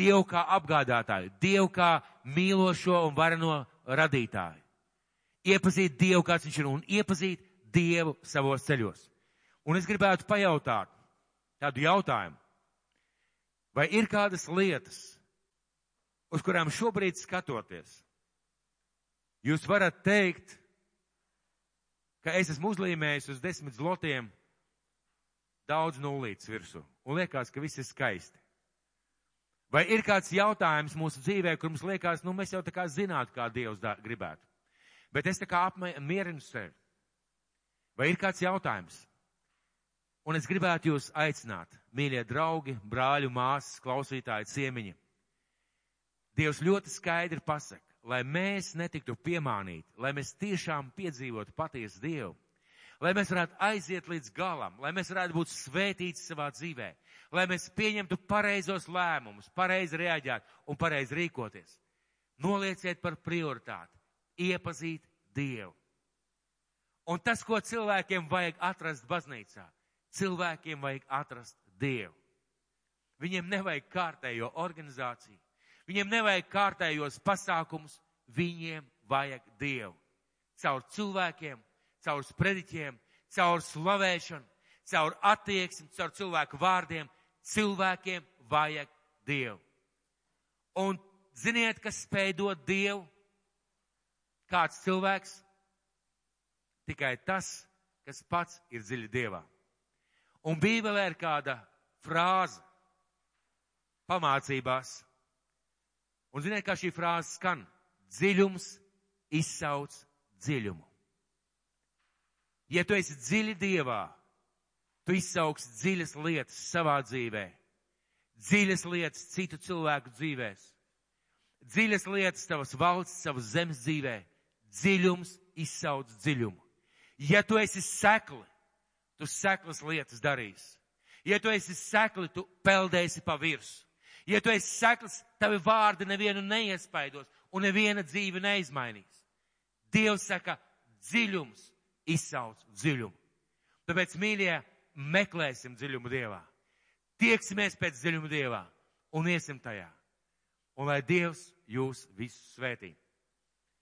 Speaker 1: Dievu kā apgādātāju, Dievu kā mīlošo un vareno radītāju. Iepazīt Dievu, kāds viņš ir, un iepazīt Dievu savos ceļos. Un es gribētu pajautāt tādu jautājumu. Vai ir kādas lietas, uz kurām šobrīd skatoties, jūs varat teikt, ka es esmu uzlīmējis uz desmit zlotiem daudz nulītes virsū, un liekas, ka viss ir skaisti. Vai ir kāds jautājums mūsu dzīvē, kur mums liekas, nu mēs jau tā kā zinātu, kā Dievs dā, gribētu. Bet es tā kā apmierinu sevi. Vai ir kāds jautājums? Un es gribētu jūs aicināt, mīļie draugi, brāļu, māsas, klausītāji, ciemiņi. Dievs ļoti skaidri pasaka, lai mēs netiktu piemānīti, lai mēs tiešām piedzīvotu patiesu Dievu, lai mēs varētu aiziet līdz galam, lai mēs varētu būt svētīti savā dzīvē, lai mēs pieņemtu pareizos lēmumus, pareizi reaģētu un pareizi rīkoties. Nolieciet par prioritāti, iepazīt Dievu. Un tas, ko cilvēkiem vajag atrast baznīcā, Cilvēkiem vajag atrast Dievu. Viņiem nevajag kārtējo organizāciju, viņiem nevajag kārtējos pasākumus, viņiem vajag Dievu. Caur cilvēkiem, caur sprediķiem, caur slavēšanu, caur attieksmi, caur cilvēku vārdiem, cilvēkiem vajag Dievu. Un ziniet, kas spēj dot Dievu? Kāds cilvēks? Tikai tas, kas pats ir dziļi Dievā. Un Bībelē ir kāda frāze. pamācībās. Un ziniet, kā šī frāze skan? Dziļums izsauc dziļumu. Ja tu esi dziļi Dievā, tu izsauks dziļas lietas savā dzīvē, dziļas lietas citu cilvēku dzīvēs, dziļas lietas tavas valsts, savas zemes dzīvē, dziļums izsauc dziļumu. Ja tu esi sekli, tu seklas lietas darīsi. Ja tu esi sekli, tu peldēsi pa virsmu. Ja tu esi sekls, tavi vārdi nevienu neiespaidos un neviena dzīve neizmainīs. Dievs saka, dziļums izsauc dziļumu. Tāpēc, mīļie, meklēsim dziļumu Dievā. Tieksimies pēc dziļuma Dievā un iesim tajā. Un lai Dievs jūs visus svētī.